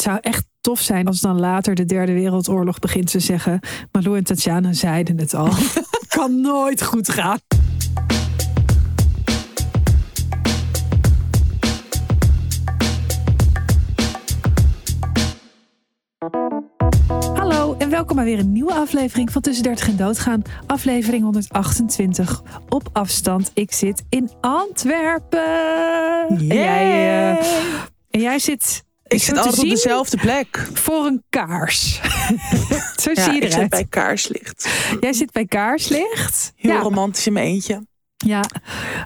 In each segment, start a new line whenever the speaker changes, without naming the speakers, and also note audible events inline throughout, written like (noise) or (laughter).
Het zou echt tof zijn als dan later de derde wereldoorlog begint te zeggen. Malou en Tatjana zeiden het al. (laughs) kan nooit goed gaan. Hallo en welkom bij weer een nieuwe aflevering van Tussen 30 en Doodgaan. Aflevering 128 op afstand. Ik zit in Antwerpen. En jij, eh, en jij zit
Ik zit altijd op dezelfde plek.
voor een kaars. (laughs) Zo
Ja,
zie je
ik zit bij kaarslicht.
Jij zit bij kaarslicht.
Heel
ja,
romantisch in mijn eentje.
ja.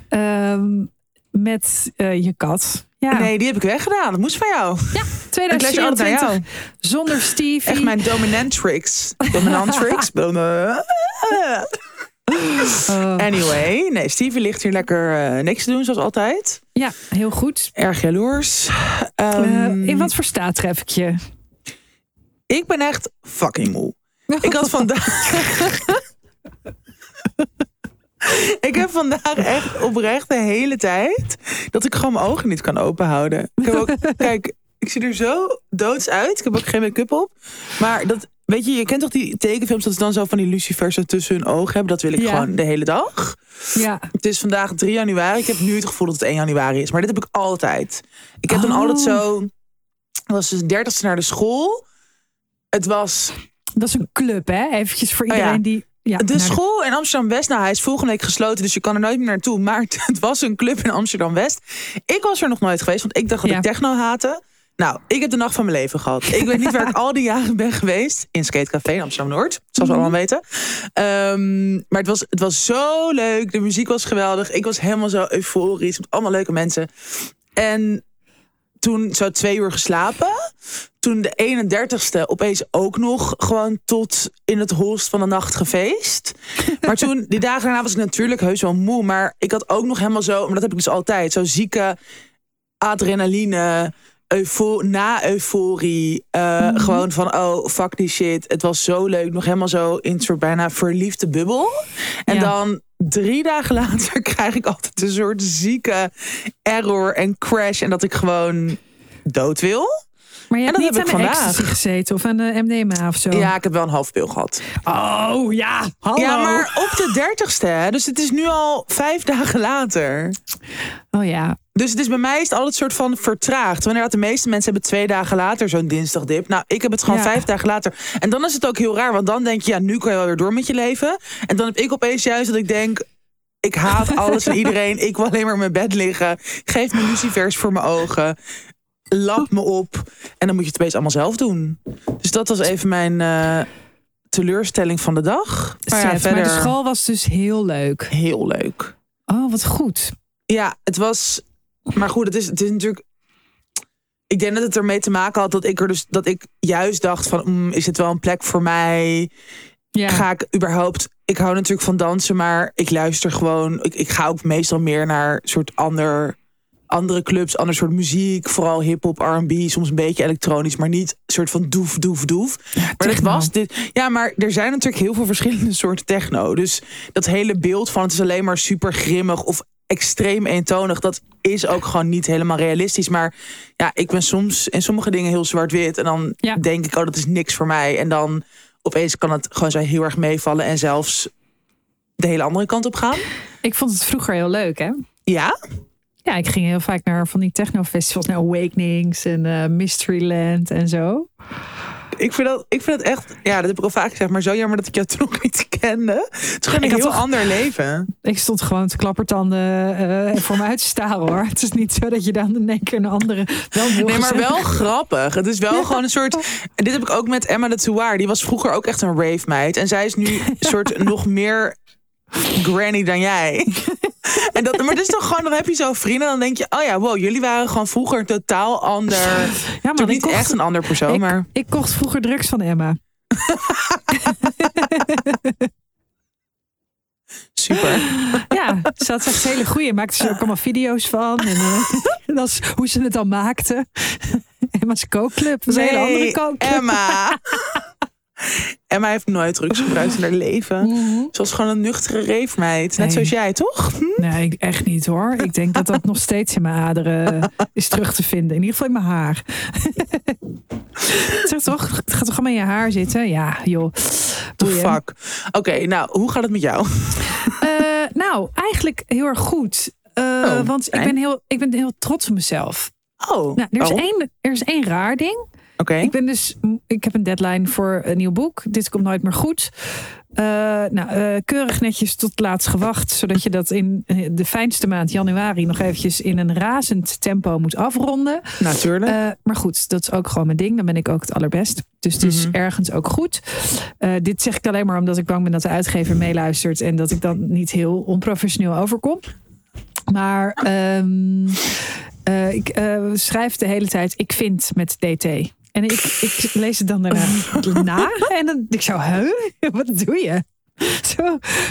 Ehm, met eh, je kat. Ja,
Nee, die heb ik weggedaan. Dat moest van jou.
ja
Ik luister altijd naar
2024.
jou.
Zonder Stevie.
Echt mijn dominantrix. (laughs) Dominantrix. (laughs)
Oh,
Anyway, nee, Stevie ligt hier lekker eh, niks te doen, zoals altijd.
ja, heel goed.
Erg jaloers.
Eh,
Ehm,
in wat voor staat tref ik je?
Ik ben echt fucking moe. Ik had vandaag... (laughs) ik heb vandaag echt oprecht de hele tijd... dat ik gewoon mijn ogen niet kan openhouden. Ik heb ook, (laughs) kijk, ik zie er zo doods uit. Ik heb ook geen make-up op. Maar dat, weet je, je kent toch die tekenfilms... dat ze dan zo van die lucifers er tussen hun ogen hebben. Dat wil ik
Ja.
gewoon de hele dag.
Ja,
Het is vandaag 3 januari. Ik heb nu het gevoel dat het 1 januari is. Maar dit heb ik altijd. Ik heb dan
Oh.
altijd zo... Het was dus 30 naar de school. Het was
dat is een club, hè? Eventjes voor
Oh ja.
iedereen die... Ja,
De school in Amsterdam-West, nou hij is volgende week gesloten, dus je kan er nooit meer naartoe. Maar (laughs) het was een club in Amsterdam-West. Ik was er nog nooit geweest, want ik dacht dat
Ja.
ik techno haatte. Nou, ik heb de nacht van mijn leven gehad. Ik weet niet waar ik (laughs) al die jaren ben geweest. In Skatecafé in Amsterdam-Noord, zoals we allemaal weten. Ehm, maar het was, het was zo leuk. De muziek was geweldig. Ik was helemaal zo euforisch. Met allemaal leuke mensen. En toen zo twee uur geslapen. Toen de 31ste opeens ook nog gewoon tot in het holst van de nacht gefeest. Maar toen, die dagen daarna was ik natuurlijk heus wel moe. Maar ik had ook nog helemaal zo, maar dat heb ik dus altijd. Zo zieke adrenaline, eufo na euforie. eh, Gewoon van, oh, fuck die shit. Het was zo leuk. Nog helemaal zo in een soort bijna verliefde bubbel. En
Ja.
dan drie dagen (laughs) later krijg ik altijd een soort zieke error en crash. En dat ik gewoon dood wil.
Maar je hebt niet aan de ecstasy gezeten of aan de MDMA of zo?
Ja, ik heb wel een half pil gehad.
Oh, ja. Hallo.
Ja, maar op de dertigste, hè? Dus het is nu al vijf (laughs) dagen later.
Oh ja.
Dus het is bij mij is het altijd soort van vertraagd. Wanneer de meeste mensen hebben twee dagen later zo'n dinsdagdip. Nou, ik heb het gewoon
Ja.
vijf dagen later. En dan is het ook heel raar, want dan denk je, ja, nu kan je wel weer door met je leven. En dan heb ik opeens juist dat ik denk, ik haat (laughs) alles en iedereen. Ik wil alleen maar in mijn bed liggen. Geef me lucifers voor mijn ogen. Lap me op. En dan moet je het opeens allemaal zelf doen. Dus dat was even mijn eh, teleurstelling van de dag. Maar ja, verder
Maar de school was dus heel leuk.
heel leuk.
Oh, wat goed.
Ja, het was. Maar goed, het is, het is natuurlijk. Ik denk dat het ermee te maken had dat ik er dus dat ik juist dacht van mm, is het wel een plek voor mij?
Ja.
Ga ik überhaupt? Ik hou natuurlijk van dansen, maar ik luister gewoon. Ik, ik ga ook meestal meer naar soort ander, andere clubs, ander soort muziek, vooral hip hop, R&B, soms een beetje elektronisch, maar niet soort van doef, doef, doef. maar dit
techno.
was dit. Ja, maar er zijn natuurlijk heel veel verschillende (laughs) soorten techno. Dus dat hele beeld van het is alleen maar super grimmig of extreem eentonig, dat is ook gewoon niet helemaal realistisch. Maar ja, ik ben soms in sommige dingen heel zwart-wit en dan
Ja.
denk ik, oh, dat is niks voor mij. En dan opeens kan het gewoon zo heel erg meevallen en zelfs de hele andere kant op gaan.
Ik vond het vroeger heel leuk, hè?
Ja,
Ja, ik ging heel vaak naar van die technofestivals, naar Awakenings en eh, Mysteryland en zo.
ik vind, dat, ik vind het echt, ja, dat heb ik al vaak gezegd, maar zo jammer dat ik jou (laughs) toen nog niet kende. Het is gewoon een
had
heel
toch-
ander leven.
Ik stond gewoon te klappertanden eh voor me uit te staren, hoor. Het is niet zo dat je dan in één keer een andere... Wel
Nee, maar wel grappig. Het is wel gewoon een soort. En dit heb ik ook met Emma de Touar. Die was vroeger ook echt een rave meid. En zij is nu (laughs) een soort nog meer granny dan jij. En dat, maar het is toch gewoon, dan heb je zo vrienden. Dan denk je, oh ja, wow, jullie waren gewoon vroeger een totaal ander.
Ja, maar
niet
kocht,
echt een ander persoon,
ik,
maar.
ik kocht vroeger drugs van Emma. (laughs)
Super.
Ja, ze had echt hele goeie. Maakte ze ook allemaal video's van. En eh, (laughs) dat is hoe ze het dan maakte. (laughs) Emma's kookclub. Dat was een hele andere kookclub.
Emma. Emma heeft nooit drugs gebruikt in haar leven.
Mhm.
Ze was gewoon een nuchtere reefmeid. Net zoals jij, toch? Hm?
Nee, echt niet hoor. Ik denk dat dat (laughs) nog steeds in mijn aderen is terug te vinden. In ieder geval in mijn haar. (laughs) Zeg toch, het gaat toch allemaal in je haar zitten? Ja, joh.
The fuck. Oké, nou, hoe gaat het met jou?
Eh, nou, eigenlijk heel erg goed. Eh,
Oh,
want ik ben, heel, ik ben heel trots op mezelf.
Oh,
Nou, er, is één, er is één raar ding. Ik ben dus, ik heb een deadline voor een nieuw boek. Dit komt nooit meer goed. Eh, nou, eh, keurig netjes tot laatst gewacht, zodat je dat in eh, de fijnste maand januari nog eventjes in een razend tempo moet afronden.
Natuurlijk.
Maar goed, dat is ook gewoon mijn ding. Dan ben ik ook het allerbest. Dus het is
Mhm.
ergens ook goed. Dit zeg ik alleen maar omdat ik bang ben dat de uitgever meeluistert en dat ik dan niet heel onprofessioneel overkom. Maar ehm, eh, ik schrijf de hele tijd ik vind met DT. En ik, ik lees het dan daarna (laughs) na. En dan ik zo, huh? (laughs) Wat doe je? Zo.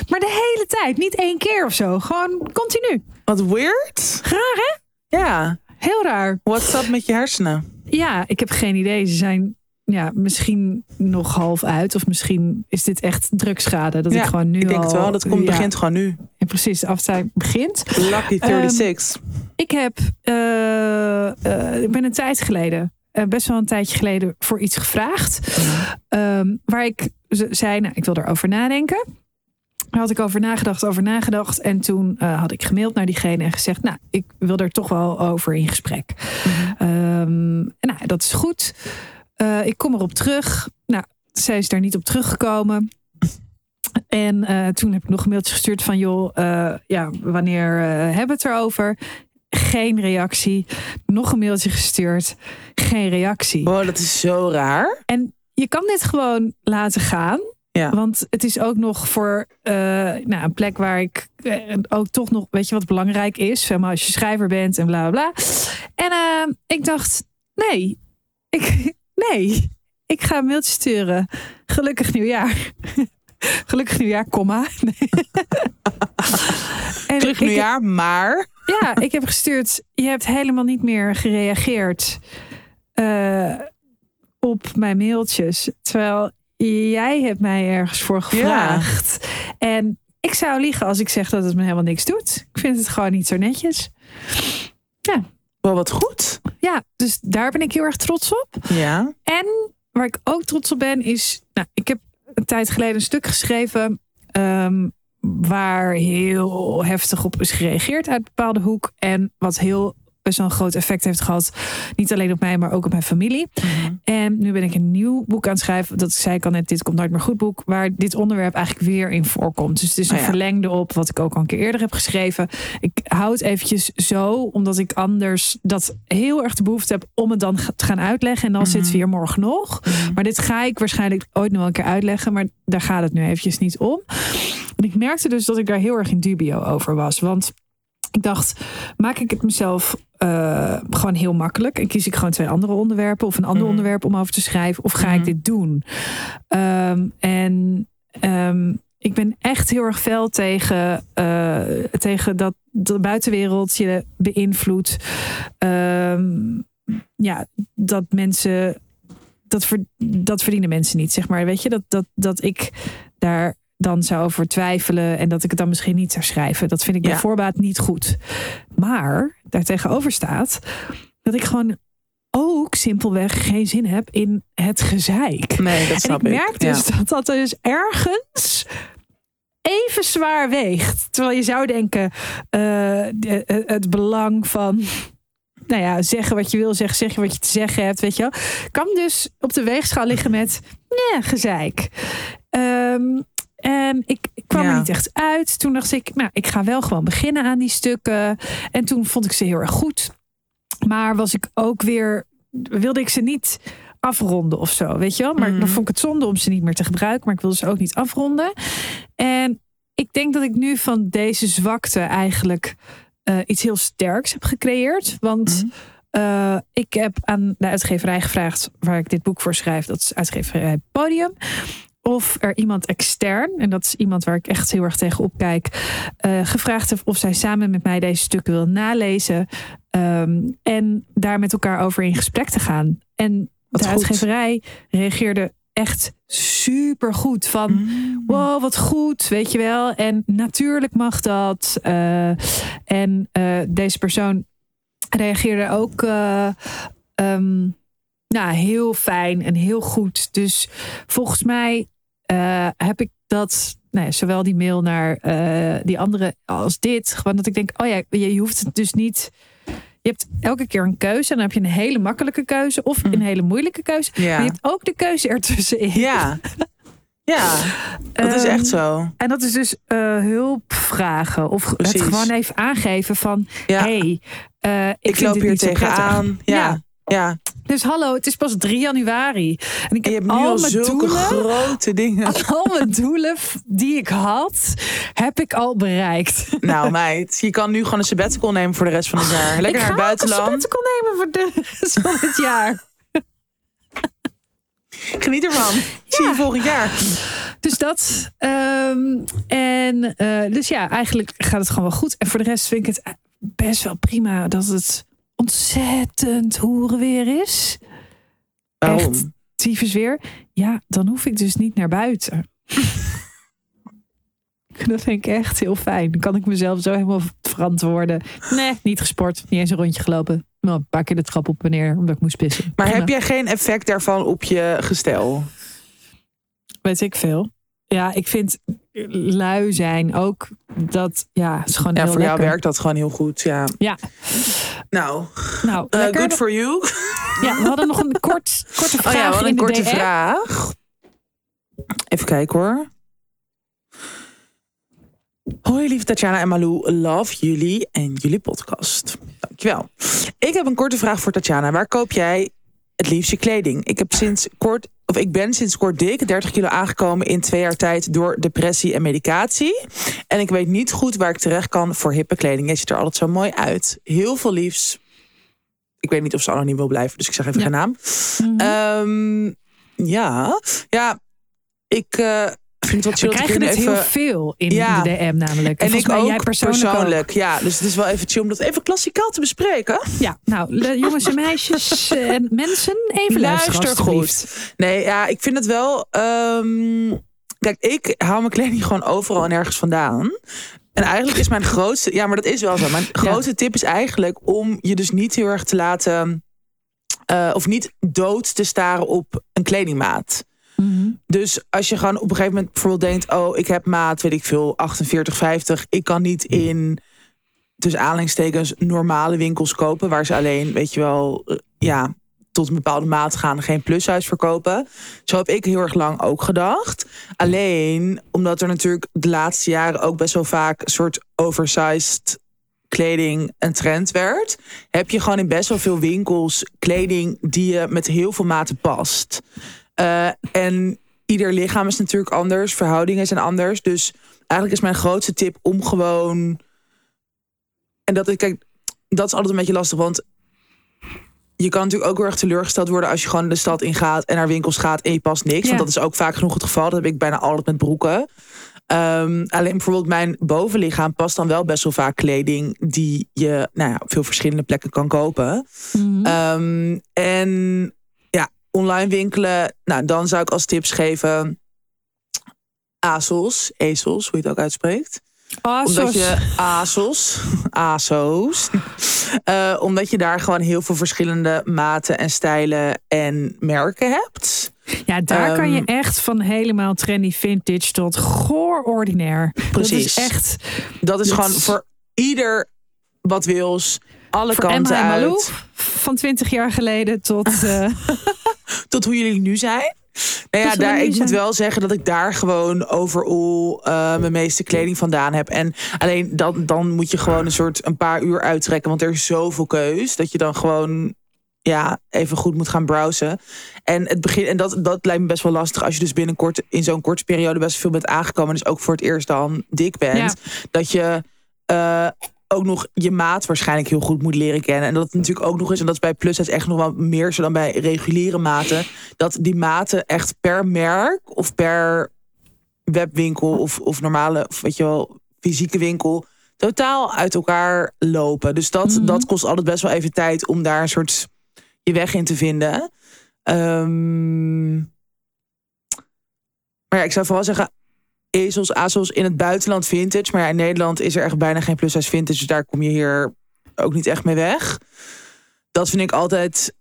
Maar de hele tijd, niet één keer of zo. Gewoon continu.
Wat weird.
Raar hè?
Ja.
Heel raar.
What's up met je hersenen?
Ja, ik heb geen idee. Ze zijn ja, misschien nog half uit. Of misschien is dit echt drugschade. Dat
Ja,
ik gewoon nu
Ik denk
al...
het wel. Dat komt,
ja,
begint gewoon nu.
ja, precies, de aftijd begint.
Lucky 36.
Ik heb... eh, eh, ik ben een tijd geleden... eh, best wel een tijdje geleden voor iets gevraagd. Ehm, waar ik zei, nou, ik wil erover nadenken. Daar had ik over nagedacht, over nagedacht. En toen eh, had ik gemaild naar diegene en gezegd... nou, ik wil er toch wel over in gesprek. Ehm, en nou, dat is goed. Eh, ik kom erop terug. Nou, zij is daar niet op teruggekomen. En toen heb ik nog een mailtje gestuurd van... joh, ja, wanneer hebben we het erover? Geen reactie. Nog een mailtje gestuurd. Geen reactie.
Wow, dat is zo raar.
En je kan dit gewoon laten gaan.
Ja.
Want het is ook nog voor eh, nou, een plek waar ik eh, ook toch nog, weet je wat belangrijk is? Zeg maar als je schrijver bent en bla bla bla. En eh, ik dacht, nee, ik, (laughs) nee, ik ga een mailtje sturen. Gelukkig nieuwjaar. (laughs) Gelukkig nieuwjaar, komma. Nee. (laughs) En ik-
nieuwjaar, maar...
ja, ik heb gestuurd. Je hebt helemaal niet meer gereageerd eh, op mijn mailtjes. Terwijl jij hebt mij ergens voor gevraagd. En ik zou liegen als ik zeg dat het me helemaal niks doet. Ik vind het gewoon niet zo netjes.
Wow, wat goed.
Ja, dus daar ben ik heel erg trots op.
Ja.
En waar ik ook trots op ben is... Nou, ik heb een tijd geleden een stuk geschreven... ehm, waar heel heftig op is gereageerd uit bepaalde hoek. En wat heel best wel een groot effect heeft gehad. Niet alleen op mij, maar ook op mijn familie. En nu ben ik een nieuw boek aan het schrijven. Dat zei ik al net, dit komt nooit meer goed boek. Waar dit onderwerp eigenlijk weer in voorkomt. Dus het is een
Oh ja.
verlengde op wat ik ook al een keer eerder heb geschreven. Ik hou het eventjes zo, omdat ik anders dat heel erg de behoefte heb om het dan te gaan uitleggen. En dan zit het weer morgen nog. Maar dit ga ik waarschijnlijk ooit nog wel een keer uitleggen. Maar daar gaat het nu eventjes niet om. En ik merkte dus dat ik daar heel erg in dubio over was. Want ik dacht, maak ik het mezelf eh, gewoon heel makkelijk. En kies ik gewoon twee andere onderwerpen of een ander
Mhm.
onderwerp om over te schrijven. Of ga ik
Mhm.
dit doen? Ehm, en ehm, ik ben echt heel erg fel tegen, eh, tegen dat de buitenwereld je beïnvloedt. Ehm, ja, dat mensen. Dat, ver- dat verdienen mensen niet, zeg maar. Weet je, dat, dat, dat ik daar dan zou over twijfelen en dat ik het dan misschien niet zou schrijven. Dat vind ik bij
Ja.
voorbaat niet goed. Maar daartegenover staat dat ik gewoon ook simpelweg geen zin heb in het gezeik.
Nee, dat
En
snap
ik merk dus
Ja.
dat dat dus ergens even zwaar weegt. Terwijl je zou denken, de- eh, het belang van... Nou ja, zeggen wat je wil zeggen, zeggen wat je te zeggen hebt, weet je wel. Kan dus op de weegschaal liggen met, nee, gezeik. Ehm, ik, ik kwam er niet echt uit. Toen dacht ik, nou, ik ga wel gewoon beginnen aan die stukken. En toen vond ik ze heel erg goed. Maar was ik ook weer, wilde ik ze niet afronden of zo, weet je wel? Maar
Mhm.
dan vond ik het zonde om ze niet meer te gebruiken, maar ik wilde ze ook niet afronden. En ik denk dat ik nu van deze zwakte eigenlijk eh, iets heel sterks heb gecreëerd. Want
Mhm.
eh, ik heb aan de uitgeverij gevraagd waar ik dit boek voor schrijf. Dat is uitgeverij Podium. Of er iemand extern, en dat is iemand waar ik echt heel erg tegen opkijk, eh, gevraagd heeft of zij samen met mij deze stukken wil nalezen. ehm, en daar met elkaar over in gesprek te gaan. En
Wat
de
goed.
uitgeverij reageerde echt super goed. Van
Mm.
wow, wat goed, weet je wel. En natuurlijk mag dat. Eh, en eh, deze persoon reageerde ook. eh, ehm, nou, heel fijn en heel goed. Dus volgens mij eh, heb ik dat, nou ja, zowel die mail naar eh, die andere als dit. Gewoon dat ik denk, oh ja, je, je hoeft het dus niet. Je hebt elke keer een keuze. En dan heb je een hele makkelijke keuze of een hele moeilijke keuze.
Ja.
Maar je hebt ook de keuze ertussenin.
Ja. Ja, dat is echt zo.
En dat is dus eh, hulp vragen. Of
Precies.
het gewoon even aangeven van...
Ja.
hey, ik,
loop hier tegenaan. Ja.
Ja.
Ja.
Dus hallo, het is pas 3 januari. En ik
En
heb
hebt nu
al mijn
zulke
doelen...
grote dingen. (laughs)
Al mijn doelen die ik had, heb ik al bereikt.
Nou (laughs) meid, je kan nu gewoon een sabbatical nemen voor de rest van het jaar. Lekker
ik
naar het
ga
buitenland.
een sabbatical nemen voor de rest van het jaar. (laughs)
Geniet ervan. Zie je volgend jaar.
Dus dat. ehm, en eh, dus ja, eigenlijk gaat het gewoon wel goed. En voor de rest vind ik het best wel prima dat het ontzettend hoeren weer is.
Waarom?
Echt tyfus weer. Ja, dan hoef ik dus niet naar buiten. (laughs) Dat vind ik echt heel fijn. Dan kan ik mezelf zo helemaal verantwoorden. Nee, niet gesport. Niet eens een rondje gelopen. Maar een paar keer de trap op en neer, omdat ik moest pissen.
Maar
Prima.
heb jij geen effect daarvan op je gestel?
Weet ik veel. Ja, ik vind lui zijn ook dat, ja, is gewoon
Ja,
heel
voor jou werkt dat gewoon heel goed. Ja.
Ja,
Nou,
nou,
eh, good for you.
Ja, we hadden nog een kort, korte
Oh
vraag
ja, we hadden
in
een
de
korte
DM.
vraag. Even kijken hoor. Hoi lieve Tatjana en Malou, love jullie en jullie podcast. Dankjewel. Ik heb een korte vraag voor Tatjana. Waar koop jij het liefst je kleding? Ik, heb sinds kort, of ik ben sinds kort dik 30 kilo aangekomen in twee jaar tijd door depressie en medicatie. En ik weet niet goed waar ik terecht kan voor hippe kleding. Je ziet er altijd zo mooi uit. Heel veel liefs. Ik weet niet of ze anoniem wil blijven, dus ik zeg even
Ja.
geen naam.
Mhm.
Ehm, ja, ja, ik eh, vind het wat chill
We
dat ik
krijgen het
even...
heel veel in
Ja.
de DM namelijk.
En ik
mij
ook
jij persoonlijk, ook.
Ja, dus het is wel even chill om dat even klassikaal te bespreken.
Ja, nou, jongens en meisjes (laughs) en mensen, even luisteren
Luister
alstublieft.
Nee, ja, ik vind het wel. ehm, kijk, ik haal mijn kleding gewoon overal en ergens vandaan. En eigenlijk is mijn grootste. Ja, maar dat is wel zo. Mijn grootste tip is eigenlijk om je dus niet heel erg te laten. eh, of niet dood te staren op een kledingmaat.
Mhm.
Dus als je gewoon op een gegeven moment bijvoorbeeld denkt: Oh, ik heb maat, weet ik veel, 48, 50. Ik kan niet in. Dus aanhalingstekens normale winkels kopen. Waar ze alleen, weet je wel, eh, ja, tot een bepaalde maat gaan. Geen plushuis verkopen. Zo heb ik heel erg lang ook gedacht. Alleen omdat er natuurlijk de laatste jaren ook best wel vaak een soort oversized kleding een trend werd. Heb je gewoon in best wel veel winkels kleding die je met heel veel maten past. Eh, en ieder lichaam is natuurlijk anders. Verhoudingen zijn anders. Dus eigenlijk is mijn grootste tip om gewoon. En dat, kijk, dat is altijd een beetje lastig. Want je kan natuurlijk ook heel erg teleurgesteld worden als je gewoon de stad ingaat en naar winkels gaat en je past niks.
Ja.
Want dat is ook vaak genoeg het geval. Dat heb ik bijna altijd met broeken. Ehm, alleen bijvoorbeeld mijn bovenlichaam past dan wel best wel vaak kleding die je nou ja, op veel verschillende plekken kan kopen.
Mhm.
Ehm, en online winkelen. Nou, dan zou ik als tips geven. ASOS, ASOS, hoe je het ook uitspreekt.
Ah,
Omdat je ASOS, (laughs) ASOS. eh, omdat je daar gewoon heel veel verschillende maten en stijlen en merken hebt.
Ja, daar kan je
Ehm,
echt van helemaal trendy vintage tot goor ordinair. Dat
Precies.
is echt
Dat is
Dat
gewoon voor ieder wat wils. Alle
voor
kanten
Emma Malou
uit.
van 20 jaar geleden tot... eh, (laughs)
tot hoe jullie nu zijn. Nou ja, daar, ik moet wel zeggen dat ik daar gewoon overal eh, mijn meeste kleding vandaan heb. En alleen dan, dan moet je gewoon een soort een paar uur uittrekken. Want er is zoveel keus dat je dan gewoon ja, even goed moet gaan browsen. En, het begin, en dat, dat lijkt me best wel lastig als je dus binnenkort in zo'n korte periode best veel bent aangekomen. Dus ook voor het eerst dan dik bent.
Ja.
Dat je eh, ook nog je maat waarschijnlijk heel goed moet leren kennen. En dat het natuurlijk ook nog is, en dat is bij plus echt nog wel meer zo dan bij reguliere maten. Dat die maten echt per merk of per webwinkel of, of normale, of weet je wel, fysieke winkel totaal uit elkaar lopen. Dus dat,
Mhm.
dat kost altijd best wel even tijd om daar een soort je weg in te vinden. Ehm, maar ja, ik zou vooral zeggen, ezels, azels in het buitenland vintage. Maar ja, in Nederland is er echt bijna geen plus vintage. Dus daar kom je hier ook niet echt mee weg. Dat vind ik altijd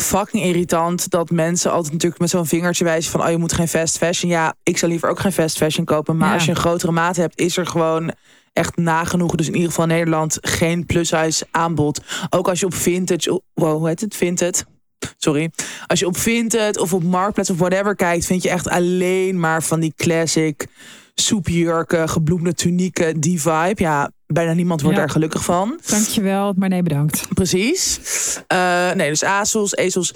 fucking irritant dat mensen altijd natuurlijk met zo'n vingertje wijzen van oh je moet geen fast fashion. Ja, ik zou liever ook geen fast fashion kopen, maar
Ja.
als je een grotere maat hebt, is er gewoon echt nagenoeg. Dus in ieder geval in Nederland geen plus size aanbod. Ook als je op vintage, wow, hoe heet het? Vinted. Sorry. Als je op Vinted of op Marktplaats of whatever kijkt, vind je echt alleen maar van die classic soepjurken, gebloemde tunieken, die vibe. Ja, bijna niemand wordt
Ja.
daar gelukkig van.
Dankjewel, maar nee bedankt.
Precies. Eh, nee, dus ASOS, ESOS.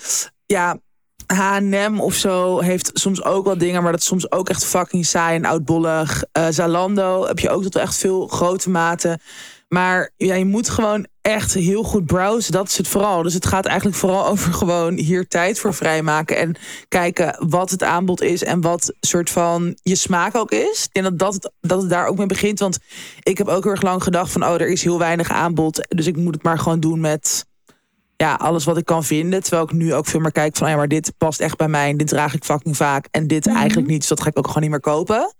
Ja, H&M of zo heeft soms ook wel dingen, maar dat is soms ook echt fucking saai en oudbollig. Eh Zalando heb je ook tot wel echt veel grote maten. Maar ja, je moet gewoon echt heel goed browsen. Dat is het vooral. Dus het gaat eigenlijk vooral (laughs) over gewoon hier tijd voor vrijmaken. En kijken wat het aanbod is en wat soort van je smaak ook is. Ik denk dat, dat, het, dat het daar ook mee begint. Want ik heb ook heel erg lang gedacht van... oh, er is heel weinig aanbod. Dus ik moet het maar gewoon doen met ja, alles wat ik kan vinden. Terwijl ik nu ook veel meer kijk van... oh ja, maar dit past echt bij mij en dit draag ik fucking vaak. En dit
Mhm.
eigenlijk niet. Dus dat ga ik ook gewoon niet meer kopen.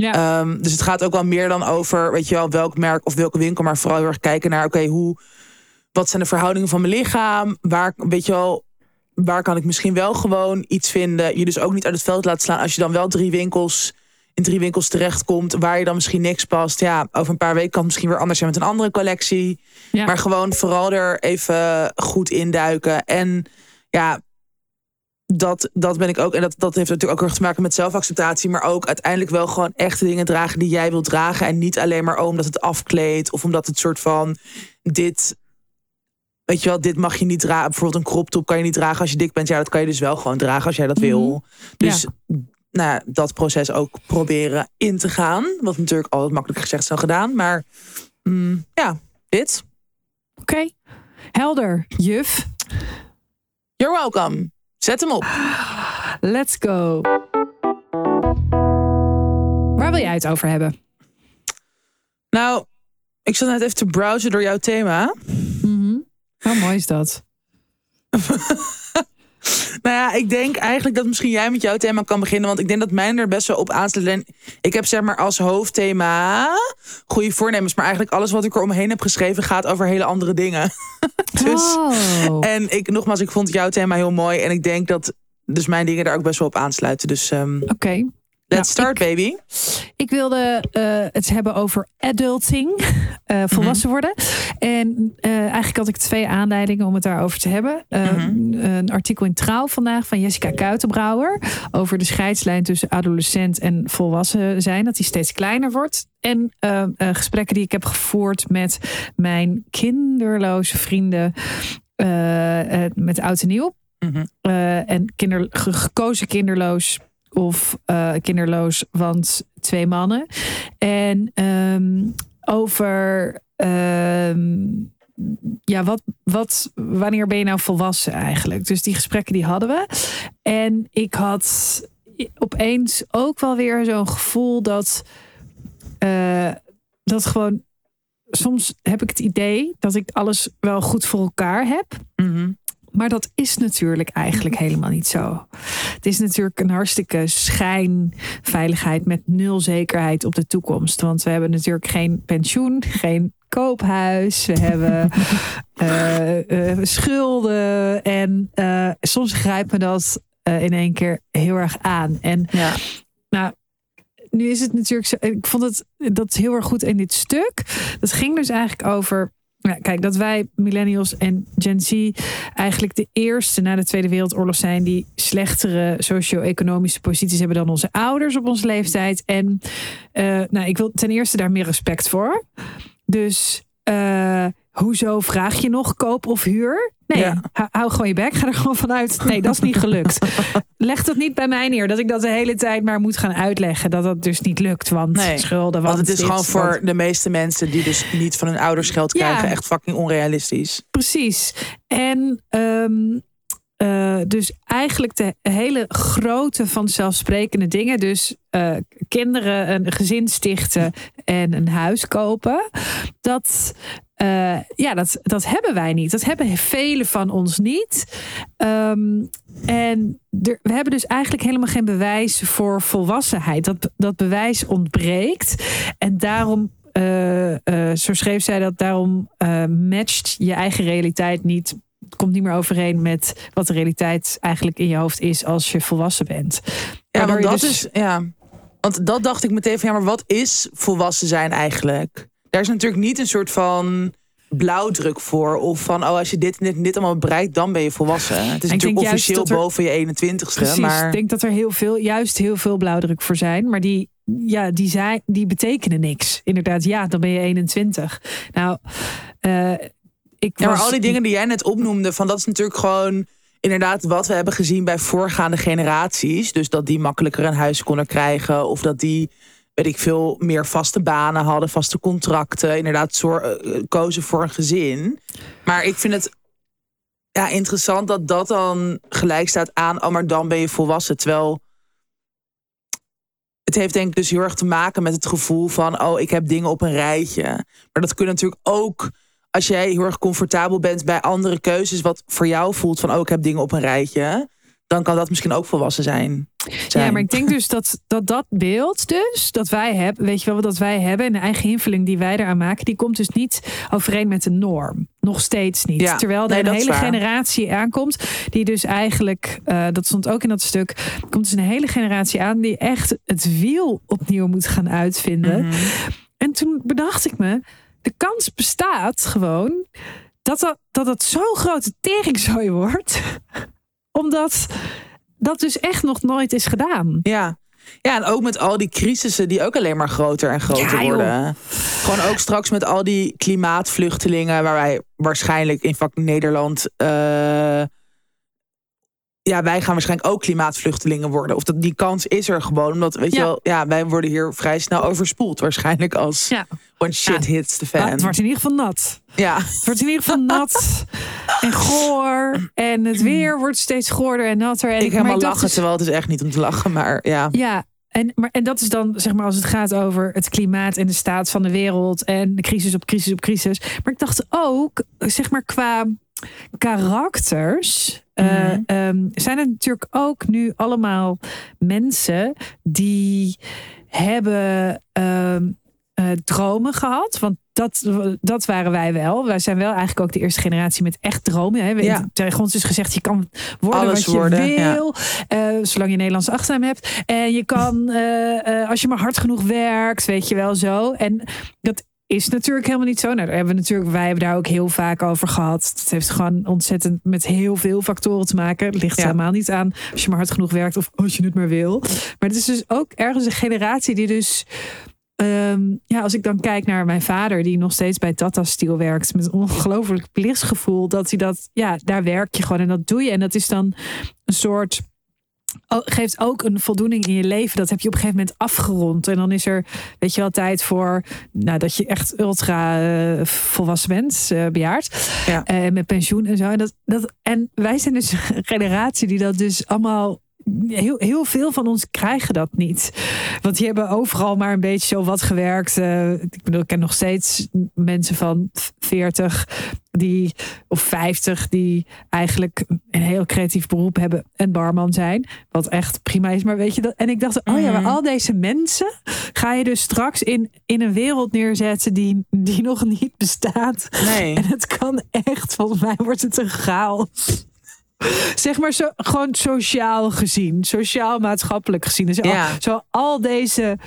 Ja.
Ehm, dus het gaat ook wel meer dan over, weet je wel, welk merk of welke winkel, maar vooral heel erg kijken naar, oké, hoe, wat zijn de verhoudingen van mijn lichaam? Waar, weet je wel, waar kan ik misschien wel gewoon iets vinden? Je dus ook niet uit het veld laten slaan als je dan wel drie winkels in drie winkels terechtkomt waar je dan misschien niks past. Ja, over een paar weken kan het misschien weer anders zijn met een andere collectie.
Ja.
Maar gewoon vooral er even goed induiken. En ja, dat, dat ben ik ook. En dat, dat heeft natuurlijk ook heel erg te maken met zelfacceptatie. Maar ook uiteindelijk wel gewoon echte dingen dragen die jij wilt dragen. En niet alleen maar omdat het afkleedt. Of omdat het soort van dit. Weet je wel, dit mag je niet dragen. Bijvoorbeeld een crop top kan je niet dragen als je dik bent. Ja, dat kan je dus wel gewoon dragen als jij dat wil. Dus nou, ja, dat proces ook proberen in te gaan. Wat natuurlijk altijd makkelijk gezegd is dan gedaan. Maar mm, ja, dit.
Oké. Helder, juf.
You're welcome. Zet hem op.
Let's go. Waar wil jij het over hebben?
Nou, ik zat net even te browsen door jouw thema.
Mhm. Hoe mooi is dat? (laughs)
Nou ja, ik denk eigenlijk dat misschien jij met jouw thema kan beginnen. Want ik denk dat mijn er best wel op aansluit. En ik heb zeg maar als hoofdthema goede voornemens. Maar eigenlijk alles wat ik er omheen heb geschreven gaat over hele andere dingen. (laughs) dus,
oh.
En ik, nogmaals, ik vond jouw thema heel mooi. En ik denk dat dus mijn dingen daar ook best wel op aansluiten. Dus ehm,
Oké.
Let's
Nou,
start, baby.
Ik wilde eh, het hebben over adulting, (laughs) eh, volwassen worden. En eh, eigenlijk had ik twee aanleidingen om het daarover te hebben. Eh, Een artikel in Trouw vandaag van Jessica Kuitenbrouwer over de scheidslijn tussen adolescent en volwassen zijn, dat die steeds kleiner wordt. En gesprekken die ik heb gevoerd met mijn kinderloze vrienden met oud en nieuw.
Mhm.
En kinder, ge- gekozen kinderloos of eh, kinderloos, want twee mannen. En ehm, over ehm, ja, wat, wat, wanneer ben je nou volwassen eigenlijk? Dus die gesprekken die hadden we. En ik had opeens ook wel weer zo'n gevoel dat eh, dat gewoon soms heb ik het idee dat ik alles wel goed voor elkaar heb.
Mhm.
Maar dat is natuurlijk eigenlijk helemaal niet zo. Het is natuurlijk een hartstikke schijnveiligheid met nul zekerheid op de toekomst. Want we hebben natuurlijk geen pensioen, geen koophuis, we hebben (laughs) eh, eh, schulden. En eh, soms grijpt me dat in één keer heel erg aan. En
Ja.
nou, nu is het natuurlijk zo. Ik vond het dat heel erg goed in dit stuk. Dat ging dus eigenlijk over. Ja, kijk, dat wij millennials en Gen Z eigenlijk de eerste na de Tweede Wereldoorlog zijn die slechtere socio-economische posities hebben dan onze ouders op onze leeftijd. En eh, nou, ik wil ten eerste daar meer respect voor. Dus eh, hoezo vraag je nog koop of huur? Nee,
Ja.
hou, gewoon je bek. Ga er gewoon vanuit. Nee, dat is niet gelukt. (laughs) Leg dat niet bij mij neer. Dat ik dat de hele tijd maar moet gaan uitleggen. Dat dat dus niet lukt. Want
Nee,
schulden. Want,
Want het is
dit,
gewoon voor
want-
de meeste mensen die dus niet van hun ouders geld
Ja.
krijgen, echt fucking onrealistisch.
Precies. En ehm, eh, dus eigenlijk de hele grote vanzelfsprekende dingen. Dus eh, kinderen een gezin stichten en een huis kopen. Dat, eh, ja, dat, dat hebben wij niet. Dat hebben velen van ons niet. Ehm, en er, we hebben dus eigenlijk helemaal geen bewijs voor volwassenheid. Dat, dat bewijs ontbreekt. En daarom, eh, eh, zo schreef zij dat, daarom eh, matcht je eigen realiteit niet komt niet meer overeen met wat de realiteit eigenlijk in je hoofd is als je volwassen bent.
Ja, want dat
dus-
is. Ja. Want dat dacht ik meteen van ja, maar wat is volwassen zijn eigenlijk? Daar is natuurlijk niet een soort van blauwdruk voor. Of van, oh, als je dit en dit en dit allemaal bereikt, dan ben je volwassen. Het is natuurlijk officieel
er-
boven je 21ste.
Precies.
Maar
Ik denk dat er heel veel, juist heel veel blauwdruk voor zijn. Maar die, ja, die, zijn, die betekenen niks. Inderdaad, ja, dan ben je 21. Nou, eh, ik
Ja, maar al die dingen die jij net opnoemde, van dat is natuurlijk gewoon inderdaad wat we hebben gezien bij voorgaande generaties. Dus dat die makkelijker een huis konden krijgen of dat die, weet ik veel, meer vaste banen hadden, vaste contracten, inderdaad zor- eh, kozen voor een gezin. Maar ik vind het ja, interessant dat dat dan gelijk staat aan, oh, maar dan ben je volwassen. Terwijl het heeft denk ik dus heel erg te maken met het gevoel van, oh, ik heb dingen op een rijtje. Maar dat kunnen natuurlijk ook als jij heel erg comfortabel bent bij andere keuzes, wat voor jou voelt van, oh, ik heb dingen op een rijtje, dan kan dat misschien ook volwassen zijn. zijn.
Ja, maar ik denk dus dat dat, dat beeld dus, dat wij hebben, weet je wel, dat wij hebben en de eigen invulling die wij eraan maken, die komt dus niet overeen met de norm. Nog steeds niet.
Ja,
Terwijl er
nee,
een hele generatie aankomt, die dus eigenlijk, eh, dat stond ook in dat stuk, komt dus een hele generatie aan die echt het wiel opnieuw moet gaan uitvinden.
Mhm.
En toen bedacht ik me, de kans bestaat gewoon dat dat, dat, dat zo'n grote teringzooi wordt. (laughs) Omdat dat dus echt nog nooit is gedaan.
Ja. Ja, en ook met al die crisissen die ook alleen maar groter en groter
Ja,
worden. Gewoon ook straks met al die klimaatvluchtelingen, waar wij waarschijnlijk in vak Nederland. eh, ja, wij gaan waarschijnlijk ook klimaatvluchtelingen worden. Of dat, die kans is er gewoon. Omdat, weet je wel, ja, wij worden hier vrij snel overspoeld. Waarschijnlijk als
Ja.
when shit
Ja.
hits the
Maar
fan.
het wordt in ieder geval nat.
Ja.
Het wordt in ieder geval nat (laughs) en goor. En het weer wordt steeds goorder en natter. En
Ik
maar
helemaal lachen,
dus-
terwijl het is echt niet om te lachen. Maar ja.
Ja, en, maar, en dat is dan, zeg maar, als het gaat over het klimaat en de staat van de wereld en de crisis op crisis op crisis. Maar ik dacht ook, zeg maar, qua karakters. eh,
Mhm.
ehm, zijn er natuurlijk ook nu allemaal mensen die hebben ehm, eh, dromen gehad. Want dat, dat waren wij wel. Wij zijn wel eigenlijk ook de eerste generatie met echt dromen. Hè. We-
Ja.
Tegen ons is gezegd, je kan worden
Alles
wat je
worden, ja.
wil. eh, zolang je Nederlandse achternaam hebt. En je kan, als je maar hard genoeg werkt, weet je wel zo. En dat is natuurlijk helemaal niet zo. Nou, daar hebben we natuurlijk, wij hebben daar ook heel vaak over gehad. Het heeft gewoon ontzettend met heel veel factoren te maken. Het ligt
Ja.
helemaal niet aan als je maar hard genoeg werkt of als je het maar wil. Maar het is dus ook ergens een generatie die dus. ehm, ja, als ik dan kijk naar mijn vader, die nog steeds bij Tata Steel werkt, met een ongelooflijk plichtsgevoel, dat hij dat, ja, daar werk je gewoon en dat doe je. En dat is dan een soort geeft ook een voldoening in je leven. Dat heb je op een gegeven moment afgerond. En dan is er, weet je wel, tijd voor nou, dat je echt ultra eh, volwassen bent, eh, bejaard.
Ja.
Eh, met pensioen en zo. En, dat, dat, en wij zijn dus een generatie die dat dus allemaal. Heel, heel veel van ons krijgen dat niet. Want die hebben overal maar een beetje zo wat gewerkt. Eh, ik bedoel, ik ken nog steeds mensen van 40 die, of 50 die eigenlijk een heel creatief beroep hebben en barman zijn. Wat echt prima is. Maar weet je dat? En ik dacht, oh ja, maar
Mhm.
al deze mensen ga je dus straks in, in een wereld neerzetten die, die nog niet bestaat.
Nee.
En het kan echt, volgens mij wordt het een chaos. (laughs) Zeg maar zo, gewoon sociaal gezien, sociaal-maatschappelijk gezien. Dus
Ja.
al, zo al deze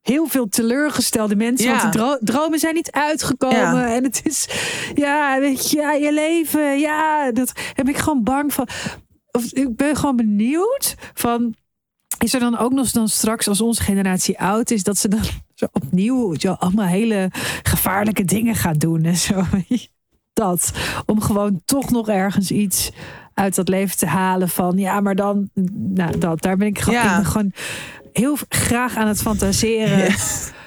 heel veel teleurgestelde mensen.
Ja.
Want de dro- dromen zijn niet uitgekomen.
Ja.
En het is, ja, weet je, ja, je leven, ja, dat heb ik gewoon bang van. Of, ik ben gewoon benieuwd van. Is er dan ook nog dan straks, als onze generatie oud is, dat ze dan (laughs) zo opnieuw allemaal hele gevaarlijke dingen gaat doen en zo. Dat. Om gewoon toch nog ergens iets uit dat leven te halen van ja, maar dan, nou, dat, daar ben ik gewoon,
Ja.
ik ben gewoon heel graag aan het fantaseren.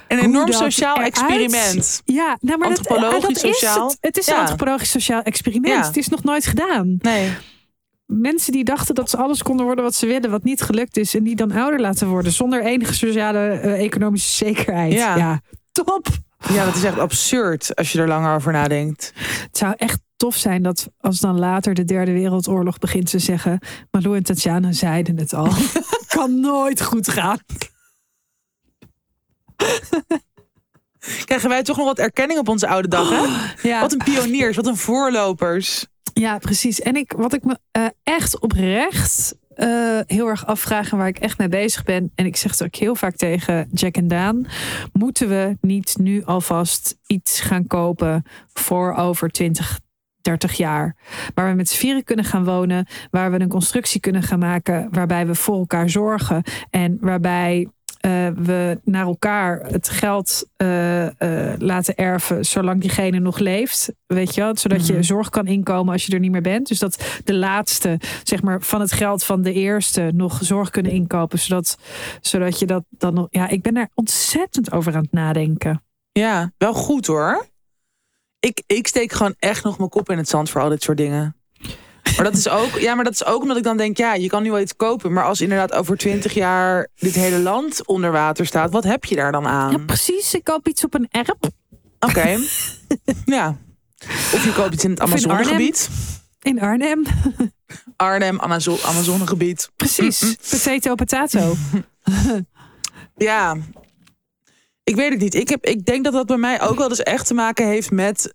Een enorm sociaal
eruit-
experiment.
Ja, nou, maar dat,
Antropologisch,
dat is
sociaal.
het. Het is
Ja.
een antropologisch sociaal experiment.
Ja.
Het is nog nooit gedaan.
Nee.
Mensen die dachten dat ze alles konden worden wat ze willen, wat niet gelukt is, en die dan ouder laten worden zonder enige sociale, eh, economische zekerheid.
Ja.
top.
Ja, dat is echt absurd als je er langer over nadenkt.
Het zou echt tof zijn dat als dan later de derde wereldoorlog begint te zeggen, Malou en Tatjana zeiden het al. (laughs) kan nooit goed gaan.
Krijgen wij toch nog wat erkenning op onze oude dag, hè?
Ja.
Wat een pioniers, wat een voorlopers.
Ja, precies. En ik, wat ik me uh, echt oprecht uh, heel erg afvraag en waar ik echt mee bezig ben. En ik zeg het ook heel vaak tegen Jack en Daan. Moeten we niet nu alvast iets gaan kopen voor over 20, 30 jaar. Waar we met z'n vieren kunnen gaan wonen. Waar we een constructie kunnen gaan maken. Waarbij we voor elkaar zorgen. En waarbij uh, we naar elkaar het geld uh, uh, laten erven zolang diegene nog leeft. Weet je wel? Zodat je
Mhm.
zorg kan inkomen als je er niet meer bent. Dus dat de laatste, zeg maar, van het geld van de eerste nog zorg kunnen inkopen. Zodat, zodat je dat dan nog. Ja, ik ben daar ontzettend over aan het nadenken.
Ja, wel goed hoor. Ik, ik steek gewoon echt nog mijn kop in het zand voor al dit soort dingen. Maar dat is ook, ja, maar dat is ook omdat ik dan denk, ja, je kan nu wel iets kopen. Maar als inderdaad over twintig jaar dit hele land onder water staat, wat heb je daar dan aan?
Ja, precies. Ik koop iets op een erp
Oké. (laughs) ja. Of je koopt iets in het Amazonegebied.
in Arnhem. (laughs)
Arnhem, Amazo Amazonegebied.
Precies. (laughs) Potato, potato.
Ja. Ik weet het niet. Ik, heb, ik denk dat dat bij mij ook wel eens echt te maken heeft met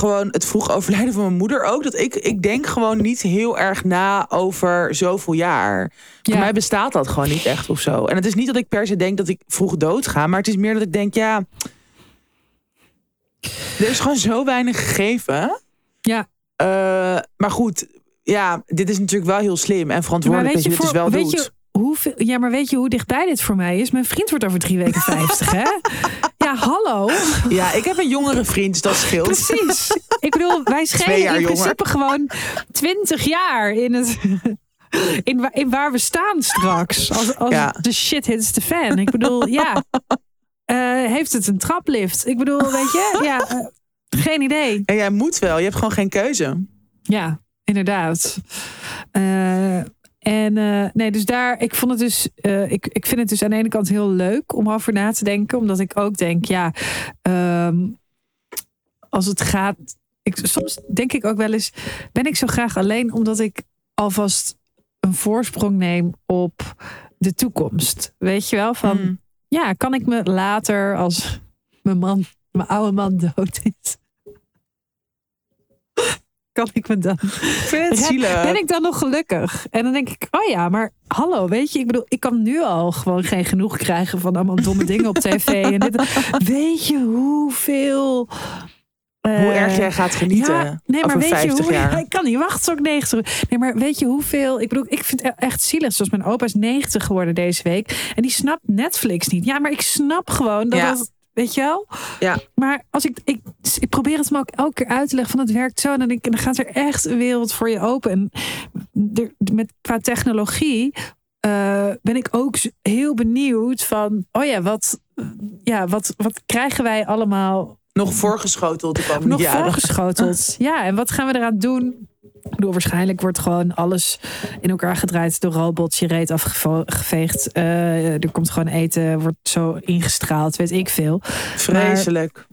gewoon het vroeg overlijden van mijn moeder ook. Dat ik, ik denk gewoon niet heel erg na over zoveel jaar. Voor mij bestaat dat gewoon niet echt of zo. En het is niet dat ik per se denk dat ik vroeg dood ga. Maar het is meer dat ik denk, ja... Er is gewoon zo weinig gegeven.
Ja.
Eh, maar goed, ja, dit is natuurlijk wel heel slim en verantwoordelijk dat je
je,
dit dus
voor-
wel
weet
doet.
je hoeveel, ja, maar weet je hoe dichtbij dit voor mij is? Mijn vriend wordt over drie weken 50, hè? (laughs) Ja, hallo.
Ja, ik heb een jongere vriend, dus dat scheelt.
Precies. Ik bedoel, wij schelen in principe gewoon 20 jaar in het. In, in waar we staan straks. Als, als
Ja.
de shit hits the fan. Ik bedoel, ja. Eh, heeft het een traplift? Ik bedoel, weet je? Ja, eh, geen idee.
En jij moet wel, je hebt gewoon geen keuze.
Ja, inderdaad. Eh, en eh, nee, dus daar, ik vond het dus, eh, ik, ik vind het dus aan de ene kant heel leuk om over na te denken, omdat ik ook denk, ja, ehm, als het gaat, ik, soms denk ik ook wel eens, ben ik zo graag alleen omdat ik alvast een voorsprong neem op de toekomst. Weet je wel, van
Mm.
ja, kan ik me later als mijn man, mijn oude man dood is, kan ik me dan Red- (laughs) ben ik dan nog gelukkig? En dan denk ik, oh ja, maar hallo, weet je, ik bedoel, ik kan nu al gewoon geen genoeg krijgen van allemaal domme dingen op tv. En dit. (laughs) Weet je hoeveel.
Hoe
eh,
erg jij gaat genieten
ja, nee, maar weet
50
je hoe,
jaar. (laughs)
Ik kan niet wachten tot ik 90 Nee, maar weet je hoeveel... Ik bedoel, ik vind het echt zielig. Zoals mijn opa is 90 geworden deze week. En die snapt Netflix niet. Ja, maar ik snap gewoon dat
Ja.
dat... Weet je wel?
Ja.
Maar als ik, ik, ik probeer het me ook elke keer uit te leggen van het werkt zo. En dan, denk ik, dan gaat er echt een wereld voor je open. En er, met, qua technologie eh, ben ik ook heel benieuwd van... Oh ja, wat, ja, wat, wat krijgen wij allemaal
Nog voorgeschoteld de komende
nog
jaren.
voorgeschoteld. (laughs) Ja, en wat gaan we eraan doen? Ik bedoel, waarschijnlijk wordt gewoon alles in elkaar gedraaid door robots. Je reet afgeveegd. Eh, er komt gewoon eten, wordt zo ingestraald, weet ik veel.
Vreselijk.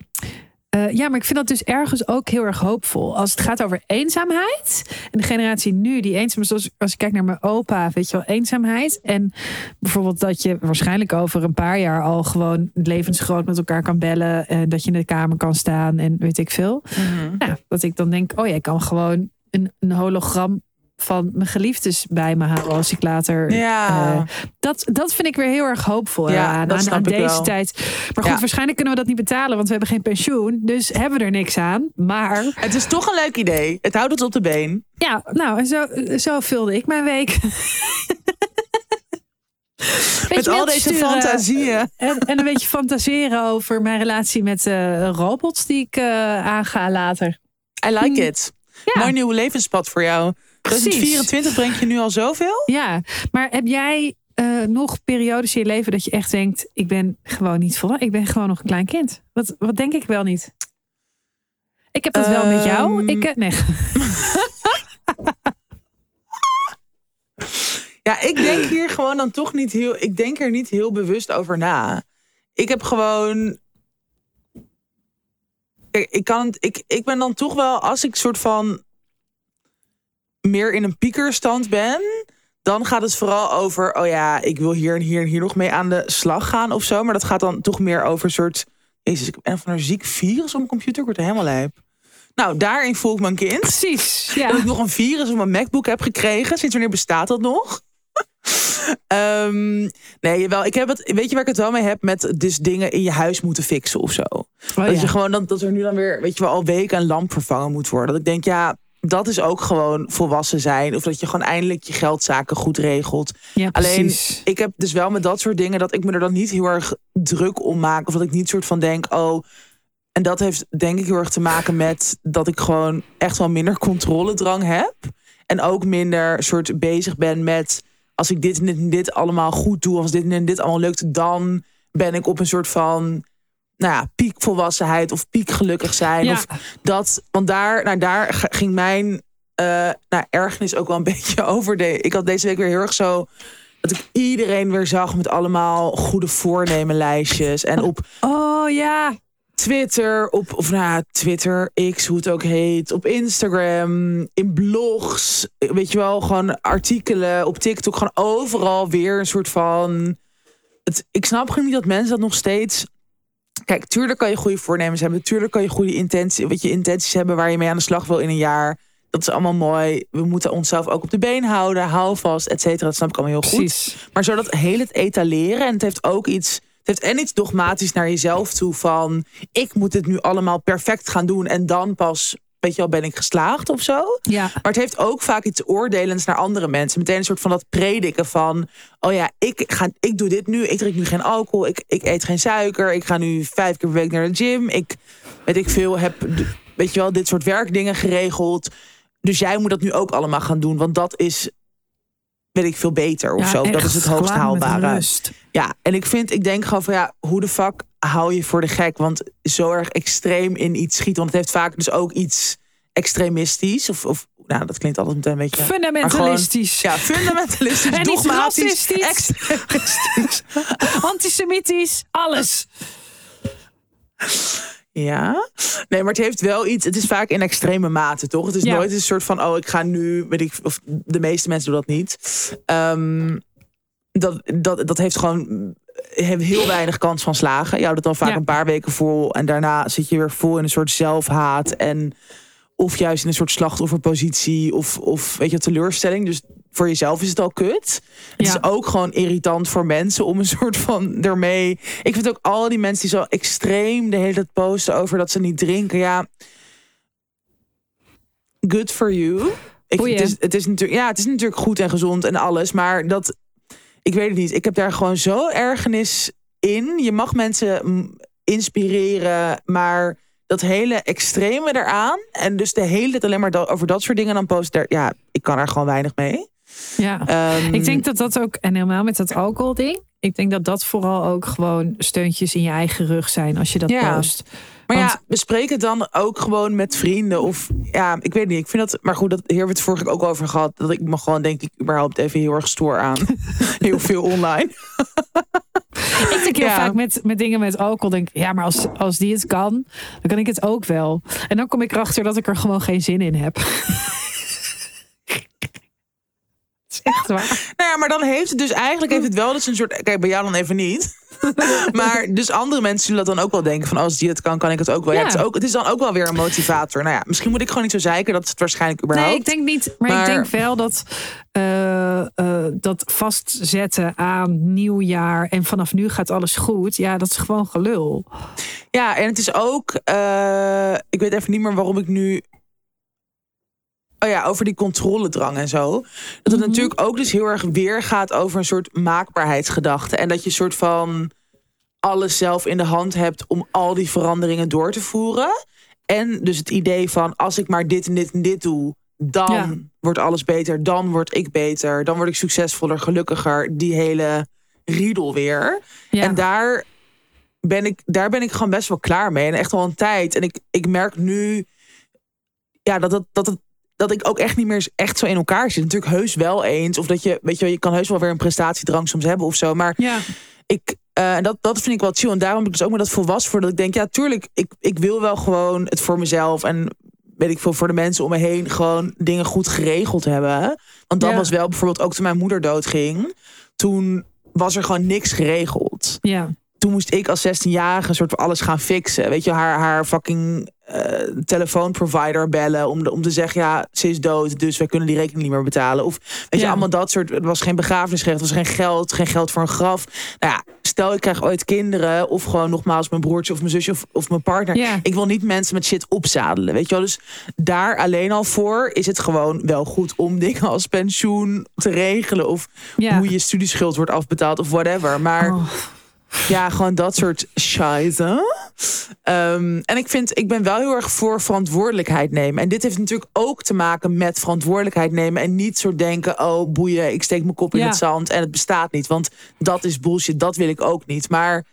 Eh, ja, maar ik vind dat dus ergens ook heel erg hoopvol. Als het gaat over eenzaamheid. En de generatie nu die eenzaam is. Als, als ik kijk naar mijn opa, weet je wel, eenzaamheid. En bijvoorbeeld dat je waarschijnlijk over een paar jaar al gewoon levensgroot met elkaar kan bellen. En dat je in de kamer kan staan en weet ik veel.
Mhm.
Nou, dat ik dan denk, oh ja, ik kan gewoon een, een hologram van mijn geliefdes bij me houden als ik later.
Ja.
eh, dat, dat vind ik weer heel erg hoopvol
Ja,
aan,
dat
aan, deze
wel.
tijd. Maar goed,
Ja.
waarschijnlijk kunnen we dat niet betalen, want we hebben geen pensioen. Dus hebben we er niks aan. Maar
Het is toch een leuk idee. Het houdt het op de been.
ja, nou, en zo, zo vulde ik mijn week. (laughs)
Met al deze
sturen
fantasieën.
En, en een beetje fantaseren over mijn relatie met eh, robots die ik eh, aanga later.
I like it.
Ja.
Mooi nieuw levenspad voor jou.
Precies.
2024 brengt je nu al zoveel?
Ja, maar heb jij eh, nog periodes in je leven dat je echt denkt: ik ben gewoon niet volwassen, ik ben gewoon nog een klein kind? Wat, wat denk ik wel niet? Ik heb dat wel met jou.
Ehm.
Ik, eh, nee. (laughs)
Ja, ik denk hier gewoon dan toch niet heel. Ik denk er niet heel bewust over na. Ik heb gewoon. Kijk, ik kan het. Ik, ik ben dan toch wel, als ik soort van meer in een piekerstand ben, dan gaat het vooral over, oh ja, ik wil hier en hier en hier nog mee aan de slag gaan of zo. Maar dat gaat dan toch meer over een soort, jezus, ik heb een van een ziek virus op mijn computer, ik word er helemaal lijp. Nou, daarin voel ik mijn kind.
Precies. Ja.
Dat ik nog een virus op mijn MacBook heb gekregen. Sinds wanneer bestaat dat nog? Um, nee, wel, ik heb het, weet je waar ik het wel mee heb? Met dus dingen in je huis moeten fixen of zo. Oh, dat je gewoon dat, dat er nu dan weer, weet je wel, al weken een lamp vervangen moet worden. Dat ik denk, ja, dat is ook gewoon volwassen zijn. Of dat je gewoon eindelijk je geldzaken goed regelt.
Ja,
Alleen, ik heb dus wel met dat soort dingen dat ik me er dan niet heel erg druk om maak. Of dat ik niet soort van denk, oh. En dat heeft denk ik heel erg te maken met dat ik gewoon echt wel minder controledrang heb. En ook minder soort bezig ben met als ik dit en dit en dit allemaal goed doe, als dit en dit allemaal lukt, dan ben ik op een soort van nou ja, piekvolwassenheid of piekgelukkig zijn.
Ja.
Of dat, want daar, nou, daar ging mijn eh nou, ergernis ook wel een (laughs) beetje over. De, ik had deze week weer heel erg zo dat ik iedereen weer zag met allemaal goede voornemenlijstjes. En op
Oh ja.
Twitter, op, of nou Twitter, X, hoe het ook heet, op Instagram, in blogs, weet je wel, gewoon artikelen, op TikTok, gewoon overal weer een soort van. Het, ik snap gewoon niet dat mensen dat nog steeds. Kijk, tuurlijk kan je goede voornemens hebben, tuurlijk kan je goede intenties, wat je intenties hebben waar je mee aan de slag wil in een jaar. Dat is allemaal mooi. We moeten onszelf ook op de been houden, hou vast, et cetera. Dat snap ik allemaal heel goed. Maar zo dat heel het etaleren. En het heeft ook iets. Het heeft en iets dogmatisch naar jezelf toe van. Ik moet het nu allemaal perfect gaan doen. En dan pas, weet je wel, ben ik geslaagd of zo.
Ja.
Maar het heeft ook vaak iets oordelends naar andere mensen. Meteen een soort van dat prediken van. Oh ja, ik, ga, ik doe dit nu. Ik drink nu geen alcohol. Ik, ik eet geen suiker. Ik ga nu vijf keer per week naar de gym. Ik weet ik veel, heb weet je wel, dit soort werkdingen geregeld. Dus jij moet dat nu ook allemaal gaan doen. Want dat is, weet ik veel, beter of
Ja,
zo. Dat is het hoogst haalbare. Ja, en ik vind, ik denk gewoon van ja, hoe de fuck hou je voor de gek? Want zo erg extreem in iets schieten. Want het heeft vaak dus ook iets extremistisch. Of, of nou, dat klinkt altijd meteen een beetje.
Fundamentalistisch.
Ja, fundamentalistisch, (laughs)
En
dogmatisch,
racistisch.
extremistisch. (laughs)
Antisemitisch. Alles.
Ja, nee, maar het heeft wel iets. Het is vaak in extreme mate, toch? Het is
Ja.
nooit een soort van, oh, ik ga nu, weet ik, of de meeste mensen doen dat niet. Ehm, dat, dat, dat heeft gewoon heeft heel weinig kans van slagen. Je houdt het dan vaak
Ja.
een paar weken vol en daarna zit je weer vol in een soort zelfhaat en of juist in een soort slachtofferpositie of, of weet je, teleurstelling. Dus voor jezelf is het al kut. Het
Ja.
is ook gewoon irritant voor mensen om een soort van ermee. Ik vind ook al die mensen die zo extreem de hele tijd posten over dat ze niet drinken. Ja, good for you. Ik, het, is, het, is natuurlijk, ja, het is natuurlijk goed en gezond en alles. Maar dat, ik weet het niet. Ik heb daar gewoon zo ergernis in. Je mag mensen inspireren, maar dat hele extreme eraan. En dus de hele tijd alleen maar dat- over dat soort dingen dan posten. Daar, ja, ik kan er gewoon weinig mee.
Ja.
Ehm,
Ik denk dat dat ook, en helemaal met dat alcoholding. Ik denk dat dat vooral ook gewoon steuntjes in je eigen rug zijn als je dat
Ja.
post.
Maar
Want-
ja, bespreek het dan ook gewoon met vrienden. Of ja, ik weet niet. Ik vind dat. Maar goed, dat, hier hebben we het vorige keer ook over gehad. Dat ik me gewoon denk ik überhaupt even heel erg stoor aan. (laughs) heel veel online. (laughs)
Ik denk heel
Ja.
vaak met, met dingen met alcohol. Denk, ja, maar als, als die het kan, dan kan ik het ook wel. En dan kom ik erachter dat ik er gewoon geen zin in heb. (laughs) Is echt waar. (laughs)
Nou ja, maar dan heeft het dus eigenlijk heeft het wel dus een soort. Kijk, bij jou dan even niet. (laughs) maar dus andere mensen zullen dat dan ook wel denken van als die het kan, kan ik het ook wel. Ja.
Ja.
het, is ook, het is dan ook wel weer een motivator. Nou ja, misschien moet ik gewoon niet zo zeiken. Dat is het waarschijnlijk überhaupt.
Nee, ik denk niet. Maar,
Maar-
ik denk wel dat eh, eh, dat vastzetten aan nieuwjaar en vanaf nu gaat alles goed. Ja, dat is gewoon gelul.
Ja, en het is ook. eh, ik weet even niet meer waarom ik nu. Oh ja, over die controledrang en zo. Dat het
Mhm.
natuurlijk ook dus heel erg weer gaat over een soort maakbaarheidsgedachte. En dat je soort van alles zelf in de hand hebt om al die veranderingen door te voeren. En dus het idee van als ik maar dit en dit en dit doe, dan
Ja.
wordt alles beter. Dan word ik beter. Dan word ik succesvoller, gelukkiger. Die hele riedel weer.
Ja.
En daar ben, ik, daar ben ik gewoon best wel klaar mee. En echt al een tijd. En ik, ik merk nu ja, dat, dat, dat, het, dat ik ook echt niet meer echt zo in elkaar zit. Natuurlijk heus wel eens. Of dat je, weet je, je kan heus wel weer een prestatiedrang soms hebben of zo. Maar
ja.
ik, eh, en dat, dat vind ik wel chill. En daarom heb ik dus ook met dat volwassen voor. Dat ik denk, ja, tuurlijk, ik, ik wil wel gewoon het voor mezelf. En weet ik veel, voor de mensen om me heen gewoon dingen goed geregeld hebben. Want dat
Ja.
was wel bijvoorbeeld ook toen mijn moeder doodging. Toen was er gewoon niks geregeld
ja.
toen moest ik als 16-jarige soort van alles gaan fixen. Weet je, haar, haar fucking eh, telefoonprovider bellen om, de, om te zeggen, ja, ze is dood, dus wij kunnen die rekening niet meer betalen. Of weet je, allemaal dat soort. Het was geen begrafenisrecht, het was geen geld, geen geld voor een graf. Nou ja, stel ik krijg ooit kinderen, of gewoon nogmaals mijn broertje of mijn zusje of, of mijn partner.
Ja.
Ik wil niet mensen met shit opzadelen, weet je wel. Dus daar alleen al voor is het gewoon wel goed om dingen als pensioen te regelen of
Ja.
hoe je studieschuld wordt afbetaald of whatever. Maar
Oh.
Ja, gewoon dat soort scheisse. Ehm, en ik vind, ik ben wel heel erg voor verantwoordelijkheid nemen. En dit heeft natuurlijk ook te maken met verantwoordelijkheid nemen. En niet zo denken, oh boeien, ik steek mijn kop in
Ja.
het zand en het bestaat niet. Want dat is bullshit, dat wil ik ook niet. Maar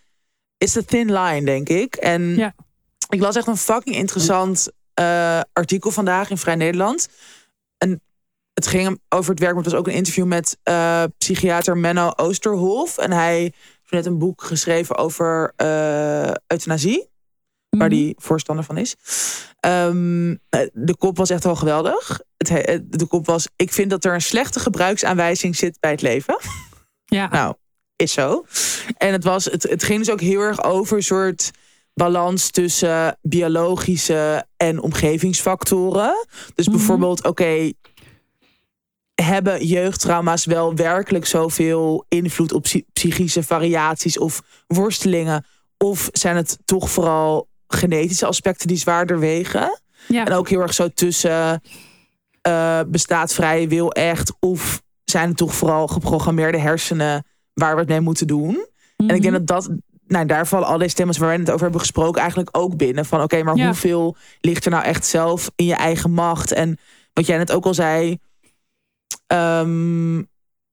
is een thin line, denk ik. En
Ja.
ik las echt een fucking interessant eh, artikel vandaag in Vrij Nederland. En het ging over het werk, maar het was ook een interview met eh, psychiater Menno Oosterhof. En hij net een boek geschreven over eh, euthanasie, waar
Mhm.
hij voorstander van is. Ehm, de kop was echt wel geweldig. Het, he- eh, de kop was: Ik vind dat er een slechte gebruiksaanwijzing zit bij het leven.
Ja.
Nou, is zo. En het, was, het, het ging dus ook heel erg over een soort balans tussen biologische en omgevingsfactoren. Dus
Mhm.
bijvoorbeeld, oké, hebben jeugdtrauma's wel werkelijk zoveel invloed op psy- psychische variaties of worstelingen? Of zijn het toch vooral genetische aspecten die zwaarder wegen?
ja.
En ook heel erg zo tussen eh, bestaat vrije wil echt of zijn het toch vooral geprogrammeerde hersenen waar we het mee moeten doen? En ik
Mhm.
denk dat dat, nou daar vallen al deze thema's waar wij het over hebben gesproken eigenlijk ook binnen. Van oké, maar
Ja.
hoeveel ligt er nou echt zelf in je eigen macht? En wat jij net ook al zei, ehm,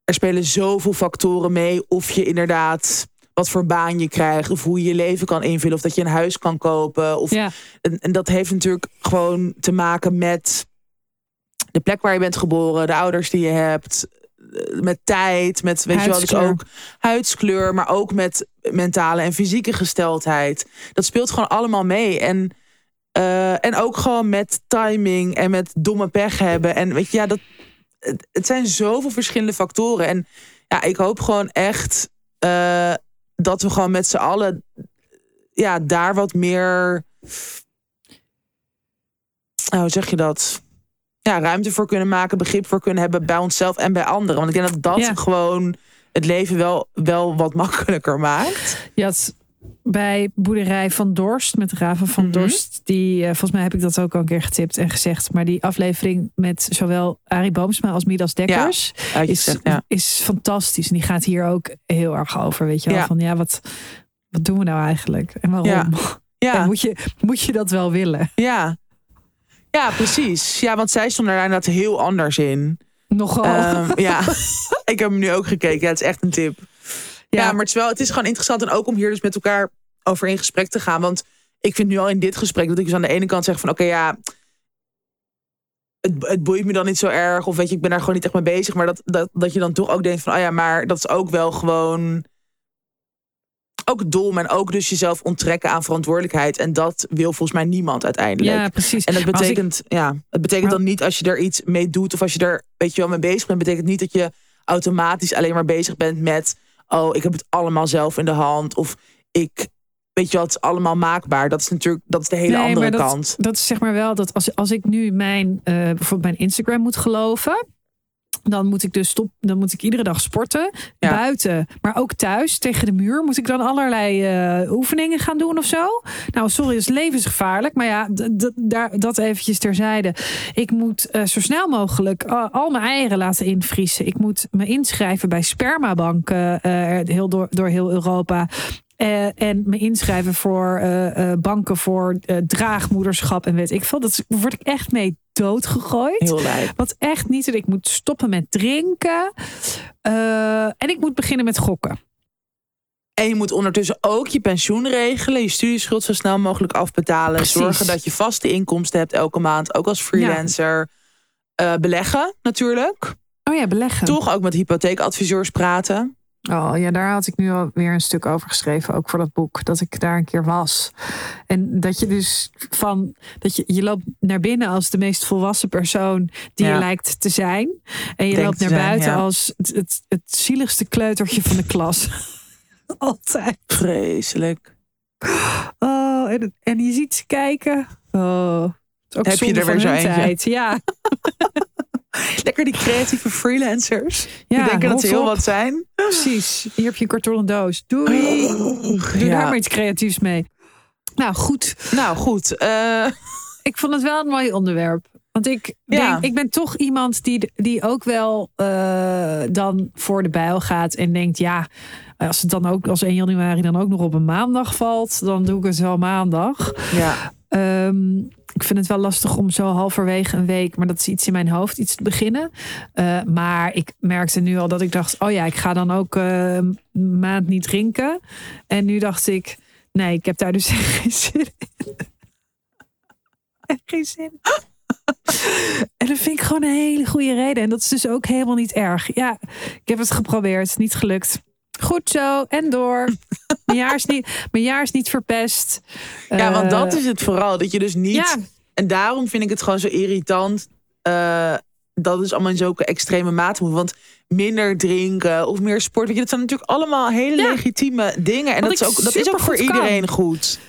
er spelen zoveel factoren mee of je inderdaad wat voor baan je krijgt of hoe je je leven kan invullen of dat je een huis kan kopen of
Ja.
en, en dat heeft natuurlijk gewoon te maken met de plek waar je bent geboren, de ouders die je hebt, eh, met tijd, met weet je wel, dus ook huidskleur, maar ook met mentale en fysieke gesteldheid. Dat speelt gewoon allemaal mee. En, eh, en ook gewoon met timing en met domme pech hebben. En weet je, ja, dat, het, het zijn zoveel verschillende factoren. En ja, ik hoop gewoon echt eh, dat we gewoon met z'n allen ja, daar wat meer. Nou, hoe zeg je dat? Ja, ruimte voor kunnen maken, begrip voor kunnen hebben bij onszelf en bij anderen. Want ik denk dat dat
Ja.
gewoon het leven wel, wel wat makkelijker maakt.
Had bij Boerderij van Dorst met Raven van
Mhm.
Dorst. Die, eh, volgens mij heb ik dat ook al een keer getipt en gezegd. Maar die aflevering met zowel Arie Boomsma als Midas Dekkers is,
ja.
is fantastisch. En die gaat hier ook heel erg over. Weet je wel,
Ja.
van ja, wat, wat doen we nou eigenlijk? En waarom?
Ja. (laughs)
En
Ja,
moet, je, moet je dat wel willen?
ja. ja, precies. Ja, want zij stond er inderdaad heel anders in.
Nogal.
Ehm, ja, (laughs) ik heb hem nu ook gekeken. Ja, het is echt een tip. Ja, maar het is, wel, het is gewoon interessant. En ook om hier dus met elkaar over in gesprek te gaan. Want ik vind nu al in dit gesprek dat ik dus aan de ene kant zeg van oké, ja. Het, het boeit me dan niet zo erg. Of weet je, ik ben daar gewoon niet echt mee bezig. Maar dat, dat, dat je dan toch ook denkt van, oh ja, maar dat is ook wel gewoon. Ook dom en ook dus jezelf onttrekken aan verantwoordelijkheid. En dat wil volgens mij niemand uiteindelijk.
ja, precies.
En dat
ik-
betekent, ja, het betekent dan niet als je er iets mee doet of als je er, weet je wel, mee bezig bent, betekent niet dat je automatisch alleen maar bezig bent met, oh, ik heb het allemaal zelf in de hand of ik, weet je is allemaal maakbaar. Dat is natuurlijk, dat is de hele
Nee,
andere
maar dat-
kant.
Dat is zeg maar wel dat als, als ik nu mijn, eh, bijvoorbeeld mijn Instagram moet geloven. Dan moet ik dus stop, dan moet ik iedere dag sporten.
Ja.
Buiten, maar ook thuis tegen de muur. Moet ik dan allerlei eh, oefeningen gaan doen of zo? Nou, sorry, is levensgevaarlijk. Maar ja, daar, dat eventjes terzijde. Ik moet eh, zo snel mogelijk eh, al mijn eieren laten invriezen. Ik moet me inschrijven bij spermabanken heel door, door heel Europa. Eh, en me inschrijven voor eh, eh, banken voor draagmoederschap en weet ik veel. Dat word ik echt mee doodgegooid.
Heel lijp.
Wat echt niet. Ik moet stoppen met drinken. En ik moet beginnen met gokken.
En je moet ondertussen ook je pensioen regelen, je studieschuld zo snel mogelijk afbetalen.
Precies.
Zorgen dat je vaste inkomsten hebt elke maand, ook als freelancer. Beleggen natuurlijk.
Oh ja, beleggen.
Toch ook met hypotheekadviseurs praten.
Oh ja, daar had ik nu alweer een stuk over geschreven, ook voor dat boek, dat ik daar een keer was. En dat je dus van, dat je, je loopt naar binnen als de meest volwassen persoon die
Ja.
je lijkt te zijn. En je loopt naar
zijn,
buiten
ja.
als het, het, het zieligste kleutertje van de klas. (laughs) Altijd.
Vreselijk.
Oh, en, en je ziet ze kijken. Oh, ook
Heb je er weer zo eentje?
Ja, (laughs) (laughs)
Lekker die creatieve freelancers.
Ja,
die denken dat ze heel
op.
wat zijn.
precies. Hier heb je een kartonnen doos. Doei. Doe daar
Ja.
maar iets creatiefs mee. Nou, goed.
Nou goed, eh, (laughs)
Ik vond het wel een mooi onderwerp. Want ik, denk,
Ja.
ik ben toch iemand die, die ook wel eh, dan voor de bijl gaat en denkt: ja, als het dan ook als 1 januari dan ook nog op een maandag valt, dan doe ik het wel maandag.
ja.
Ehm, ik vind het wel lastig om zo halverwege een week, maar dat is iets in mijn hoofd, iets te beginnen. Eh, maar ik merkte nu al dat ik dacht: oh ja, ik ga dan ook eh, een maand niet drinken. En nu dacht ik: nee, ik heb daar dus (laughs) geen zin in. Geen zin. En dat vind ik gewoon een hele goede reden. En dat is dus ook helemaal niet erg. Ja, ik heb het geprobeerd. Niet gelukt. Goed zo. En door. (laughs) Mijn jaar is niet, mijn jaar is niet verpest.
ja, want dat
Eh,
is het vooral. Dat je dus niet...
Ja,
En daarom vind ik het gewoon zo irritant... eh, dat het allemaal in zulke extreme mate moet. Want minder drinken of meer sport. Weet je, dat zijn natuurlijk allemaal hele
Ja.
legitieme dingen. En dat is, ook, dat is ook voor
kan.
iedereen goed.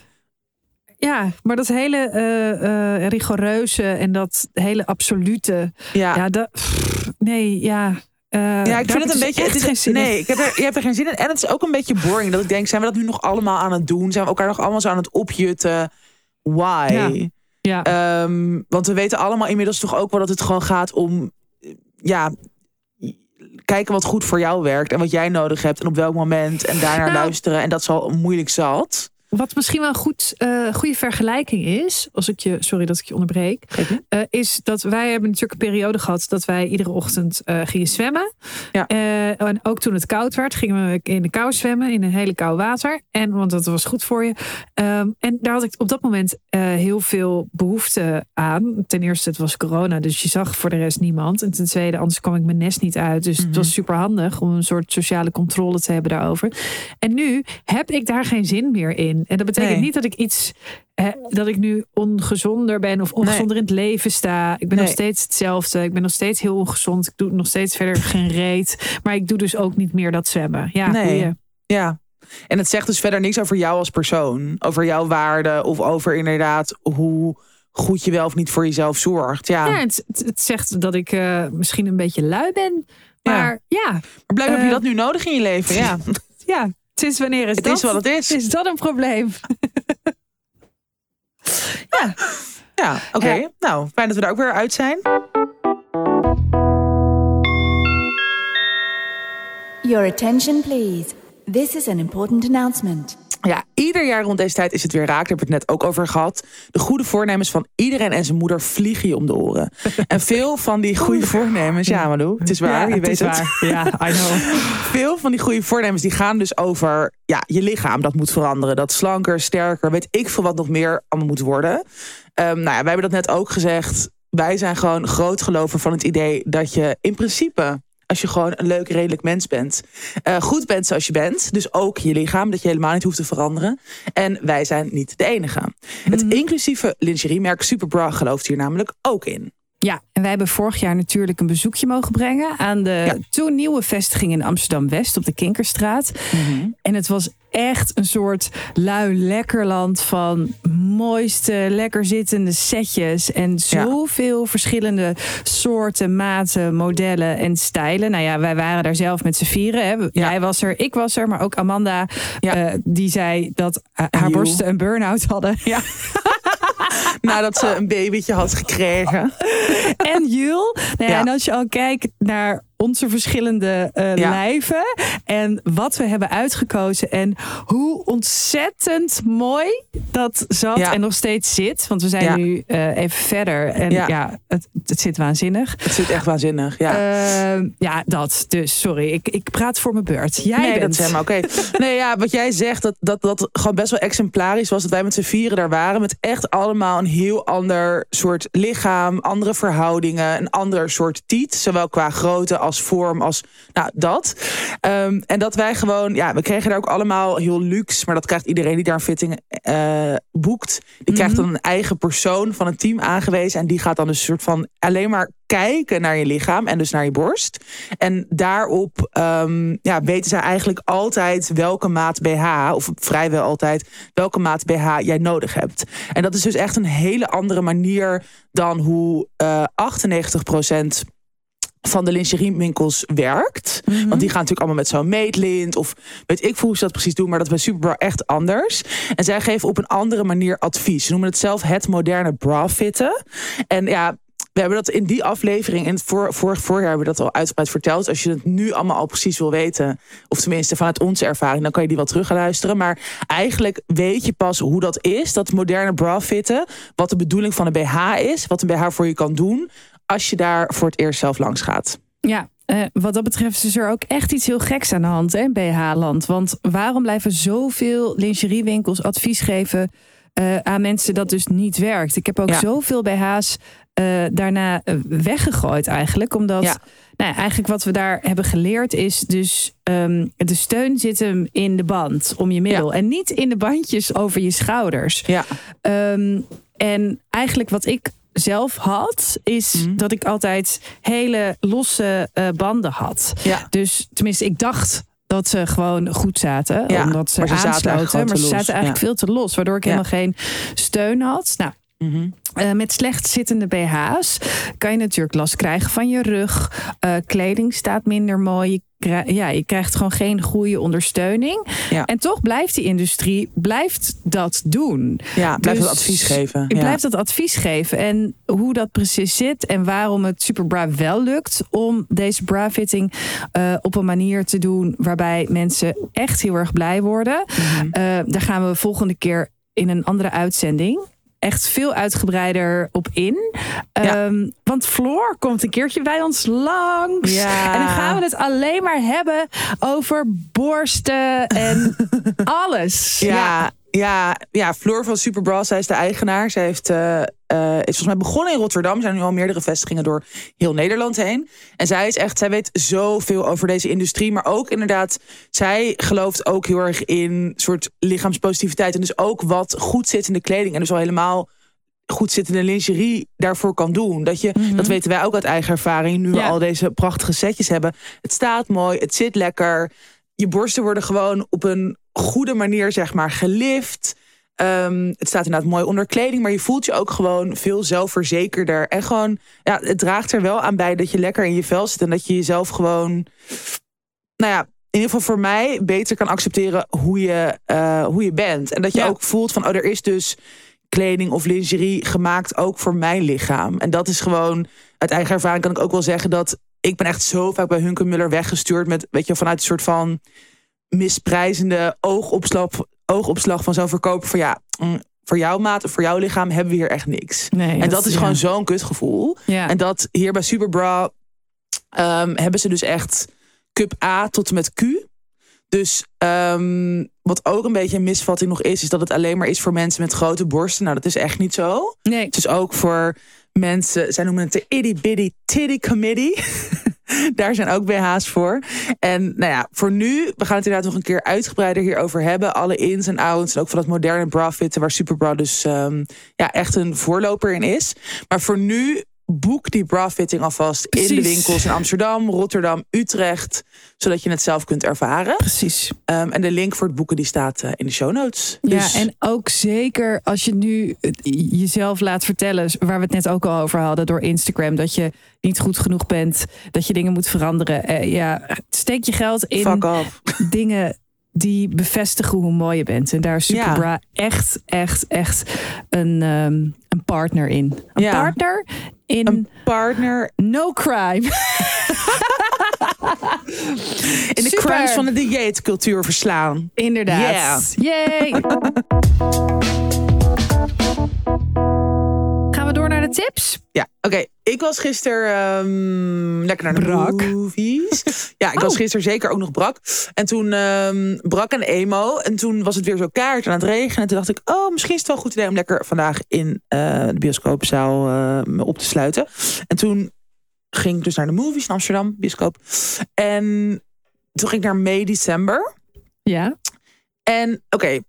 ja, maar dat hele eh, rigoureuze en dat hele absolute.
Ja,
Ja, dat, pff, nee, ja. Eh,
Ja, ik vind het een
dus
beetje. Het is,
geen zin in.
nee, ik heb er, je hebt er geen zin in. En het is ook een beetje boring. Dat ik denk, zijn we dat nu nog allemaal aan het doen? Zijn we elkaar nog allemaal zo aan het opjutten? Why?
Ja. Ja.
Ehm, want we weten allemaal inmiddels toch ook wel dat het gewoon gaat om. Ja, kijken wat goed voor jou werkt en wat jij nodig hebt en op welk moment en daarnaar
Nou.
luisteren. En dat is al moeilijk zat.
Wat misschien wel een goed, eh, goede vergelijking is, als ik je, sorry dat ik je onderbreek, eh, is dat wij hebben natuurlijk een periode gehad dat wij iedere ochtend eh, gingen zwemmen.
Ja.
En ook toen het koud werd, gingen we in de kou zwemmen, in een hele kou water. En, want dat was goed voor je. Ehm, en daar had ik op dat moment heel veel behoefte aan. Ten eerste, het was corona, dus je zag voor de rest niemand. En ten tweede, anders kwam ik mijn nest niet uit. Dus het was super handig om een soort sociale controle te hebben daarover. En nu heb ik daar geen zin meer in. En dat betekent
Nee.
niet dat ik iets. eh, dat ik nu ongezonder ben of ongezonder in het leven sta. Ik ben nog steeds hetzelfde. Ik ben nog steeds heel ongezond. Ik doe nog steeds verder geen reet. Maar ik doe dus ook niet meer dat zwemmen. Ja,
Nee. Ja. En het zegt dus verder niks over jou als persoon, over jouw waarde of over inderdaad hoe goed je wel of niet voor jezelf zorgt. Ja,
Ja, het, het, het zegt dat ik eh, misschien een beetje lui ben. Maar ja,
maar blijkbaar heb je
eh,
dat nu nodig in je leven. Ja, (laughs)
ja. Sinds wanneer is
het
dat?
is wat het is.
Is dat een probleem? (laughs) ja.
Ja, oké.
Ja.
Nou, fijn dat we er ook weer uit zijn.
Your attention, please. This is an important announcement.
Ja, ieder jaar rond deze tijd is het weer raak. Daar hebben we het net ook over gehad. De goede voornemens van iedereen en zijn moeder vliegen je om de oren. En veel van die goede voornemens, ja Malou, het is waar, je weet het.
waar. Ja, I know. (laughs)
Veel van die goede voornemens die gaan dus over ja, je lichaam. Dat moet veranderen. Dat slanker, sterker, weet ik veel wat nog meer allemaal moet worden. Ehm, nou ja, wij hebben dat net ook gezegd. Wij zijn gewoon groot gelover van het idee dat je in principe als je gewoon een leuk, redelijk mens bent. eh, goed bent zoals je bent. Dus ook je lichaam, dat je helemaal niet hoeft te veranderen. En wij zijn niet de enige. Het inclusieve lingeriemerk Superbra gelooft hier namelijk ook in.
Ja, en wij hebben vorig jaar natuurlijk een bezoekje mogen brengen aan de
Ja.
toen nieuwe vestiging in Amsterdam West op de Kinkerstraat. En het was echt een soort lui lekkerland van mooiste, lekker zittende setjes en zoveel verschillende soorten, maten, modellen en stijlen. Nou ja, wij waren daar zelf met z'n vieren. Hè. Jij was er, ik was er, maar ook Amanda,
Ja.
eh, die zei dat eh, haar borsten een burn-out hadden. Ja. (laughs) (laughs)
Nadat ze een babytje had gekregen.
en Jul. Nou Ja. En als je al kijkt naar onze verschillende eh,
Ja.
lijven en wat we hebben uitgekozen en hoe ontzettend mooi dat zat
Ja.
en nog steeds zit. Want we zijn
Ja.
nu eh, even verder en ja, het, het zit waanzinnig.
Het zit echt waanzinnig. Ja.
Ja. ja, dat. Dus sorry, ik, ik praat voor mijn beurt. Jij
nee,
bent.
dat is helemaal oké. (laughs) Nee, ja, wat jij zegt, dat, dat dat gewoon best wel exemplarisch was. Dat wij met z'n vieren daar waren. Met echt allemaal een heel ander soort lichaam. Andere verhoudingen. Een ander soort tiet. Zowel qua grootte als als vorm, als nou, dat. Ehm, en dat wij gewoon, ja, we kregen daar ook allemaal heel luxe, maar dat krijgt iedereen die daar een fitting uh, boekt. Die krijgt
Mhm.
dan een eigen persoon van een team aangewezen. En die gaat dan dus een soort van alleen maar kijken naar je lichaam en dus naar je borst. En daarop ehm, ja, weten zij eigenlijk altijd welke maat BH, of vrijwel altijd, welke maat BH jij nodig hebt. En dat is dus echt een hele andere manier dan hoe eh 98% van de lingeriewinkels werkt. Want die gaan natuurlijk allemaal met zo'n meetlint of weet ik veel hoe ze dat precies doen, maar dat is bij Superbra echt anders. En zij geven op een andere manier advies. Ze noemen het zelf het moderne bra fitten. En ja, we hebben dat in die aflevering, in het voor, vorig voorjaar hebben we dat al uitgebreid verteld. Als je het nu allemaal al precies wil weten, of tenminste vanuit onze ervaring, dan kan je die wel terug gaan luisteren. Maar eigenlijk weet je pas hoe dat is, dat moderne bra fitten, wat de bedoeling van een BH is, wat een BH voor je kan doen, als je daar voor het eerst zelf langs gaat.
Ja, eh, wat dat betreft is er ook echt iets heel geks aan de hand hè, in BH-land. Want waarom blijven zoveel lingeriewinkels advies geven eh, aan mensen dat dus niet werkt? Ik heb ook
Ja.
zoveel BH's eh, daarna weggegooid eigenlijk. Omdat
Ja.
nou eigenlijk wat we daar hebben geleerd is dus ehm, de steun zit hem in de band om je middel. En niet in de bandjes over je schouders.
Ja,
Ehm, en eigenlijk wat ik zelf had, is
Mhm.
dat ik altijd hele losse eh, banden had.
ja.
Dus tenminste, ik dacht dat ze gewoon goed zaten.
Ja,
omdat ze
maar ze
aansloten. maar ze zaten eigenlijk veel te los. Waardoor ik helemaal geen steun had. Nou,
Mhm.
eh, met slecht zittende BH's kan je natuurlijk last krijgen van je rug. Eh, kleding staat minder mooi. Je, ja, je krijgt gewoon geen goede ondersteuning.
Ja.
En toch blijft die industrie blijft dat doen.
ja blijf
Dus
het advies geven.
Ik
ja.
blijf dat advies geven. En hoe dat precies zit en waarom het Superbra wel lukt om deze bra-fitting eh, op een manier te doen waarbij mensen echt heel erg blij worden. Eh, daar gaan we volgende keer in een andere uitzending echt veel uitgebreider op in.
Ja.
Ehm, want Floor komt een keertje bij ons langs.
Ja.
En dan gaan we het alleen maar hebben over borsten en (laughs) alles.
Ja, ja, ja, Floor van Superbra, zij is de eigenaar. Zij heeft, eh, eh, is volgens mij begonnen in Rotterdam. Er zijn nu al meerdere vestigingen door heel Nederland heen. En zij is echt, zij weet zoveel over deze industrie. Maar ook inderdaad, zij gelooft ook heel erg in soort lichaamspositiviteit. En dus ook wat goed zittende kleding. En dus al helemaal goed zittende lingerie daarvoor kan doen. Dat, je, dat weten wij ook uit eigen ervaring. Nu we
Ja.
al deze prachtige setjes hebben. Het staat mooi, het zit lekker. Je borsten worden gewoon op een goede manier, zeg maar, gelift. Ehm, het staat inderdaad mooi onder kleding, maar je voelt je ook gewoon veel zelfverzekerder. En gewoon, ja, het draagt er wel aan bij dat je lekker in je vel zit en dat je jezelf gewoon, nou ja, in ieder geval voor mij beter kan accepteren hoe je, eh, hoe je bent. En dat je
Ja.
ook voelt van, oh, er is dus kleding of lingerie gemaakt ook voor mijn lichaam. En dat is gewoon, uit eigen ervaring kan ik ook wel zeggen dat ik ben echt zo vaak bij Hunke Muller weggestuurd met, weet je, vanuit een soort van misprijzende oogopslag, oogopslag van zo'n verkoper van ja, mm, voor jouw maat voor jouw lichaam hebben we hier echt niks.
Nee,
en dat is
ja.
gewoon zo'n kutgevoel.
Ja.
En dat hier bij Superbra ehm, hebben ze dus echt cup A tot en met Q. Dus ehm, wat ook een beetje een misvatting nog is, is dat het alleen maar is voor mensen met grote borsten. Nou, dat is echt niet zo.
nee.
Het is ook voor mensen, zij noemen het de itty bitty titty committee. (laughs) (laughs) Daar zijn ook BH's voor. En nou ja, voor nu, we gaan het inderdaad nog een keer uitgebreider hierover hebben. Alle ins en outs en ook van dat moderne bra fitten, waar Superbra dus ehm, ja, echt een voorloper in is. Maar voor nu, boek die bra fitting alvast in de winkels in Amsterdam, Rotterdam, Utrecht. Zodat je het zelf kunt ervaren.
Precies.
Ehm, en de link voor het boeken die staat eh, in de show notes.
Ja,
Dus-
en ook zeker als je nu het jezelf laat vertellen, waar we het net ook al over hadden door Instagram, dat je niet goed genoeg bent, dat je dingen moet veranderen. Eh, ja, steek je geld in (laughs) dingen die bevestigen hoe mooi je bent. En daar is
Ja.
Superbra echt, echt, echt een, ehm, een partner in. Een
Ja.
partner in
Een partner
no crime. (laughs)
in de
Super.
crunch van de dieetcultuur verslaan.
Inderdaad. Yay! (laughs) Door naar de tips?
Ja, oké. Ik was gisteren ehm, lekker naar de
Brak.
movies. (laughs) Ja, ik was
Oh.
gisteren zeker ook nog brak. En toen ehm, brak een emo. En toen was het weer zo kaart aan het regenen. En toen dacht ik, oh, misschien is het wel een goed idee om lekker vandaag in eh, de bioscoopzaal eh, op te sluiten. En toen ging ik dus naar de movies in Amsterdam, bioscoop. En toen ging ik naar mei, december.
Ja.
En oké,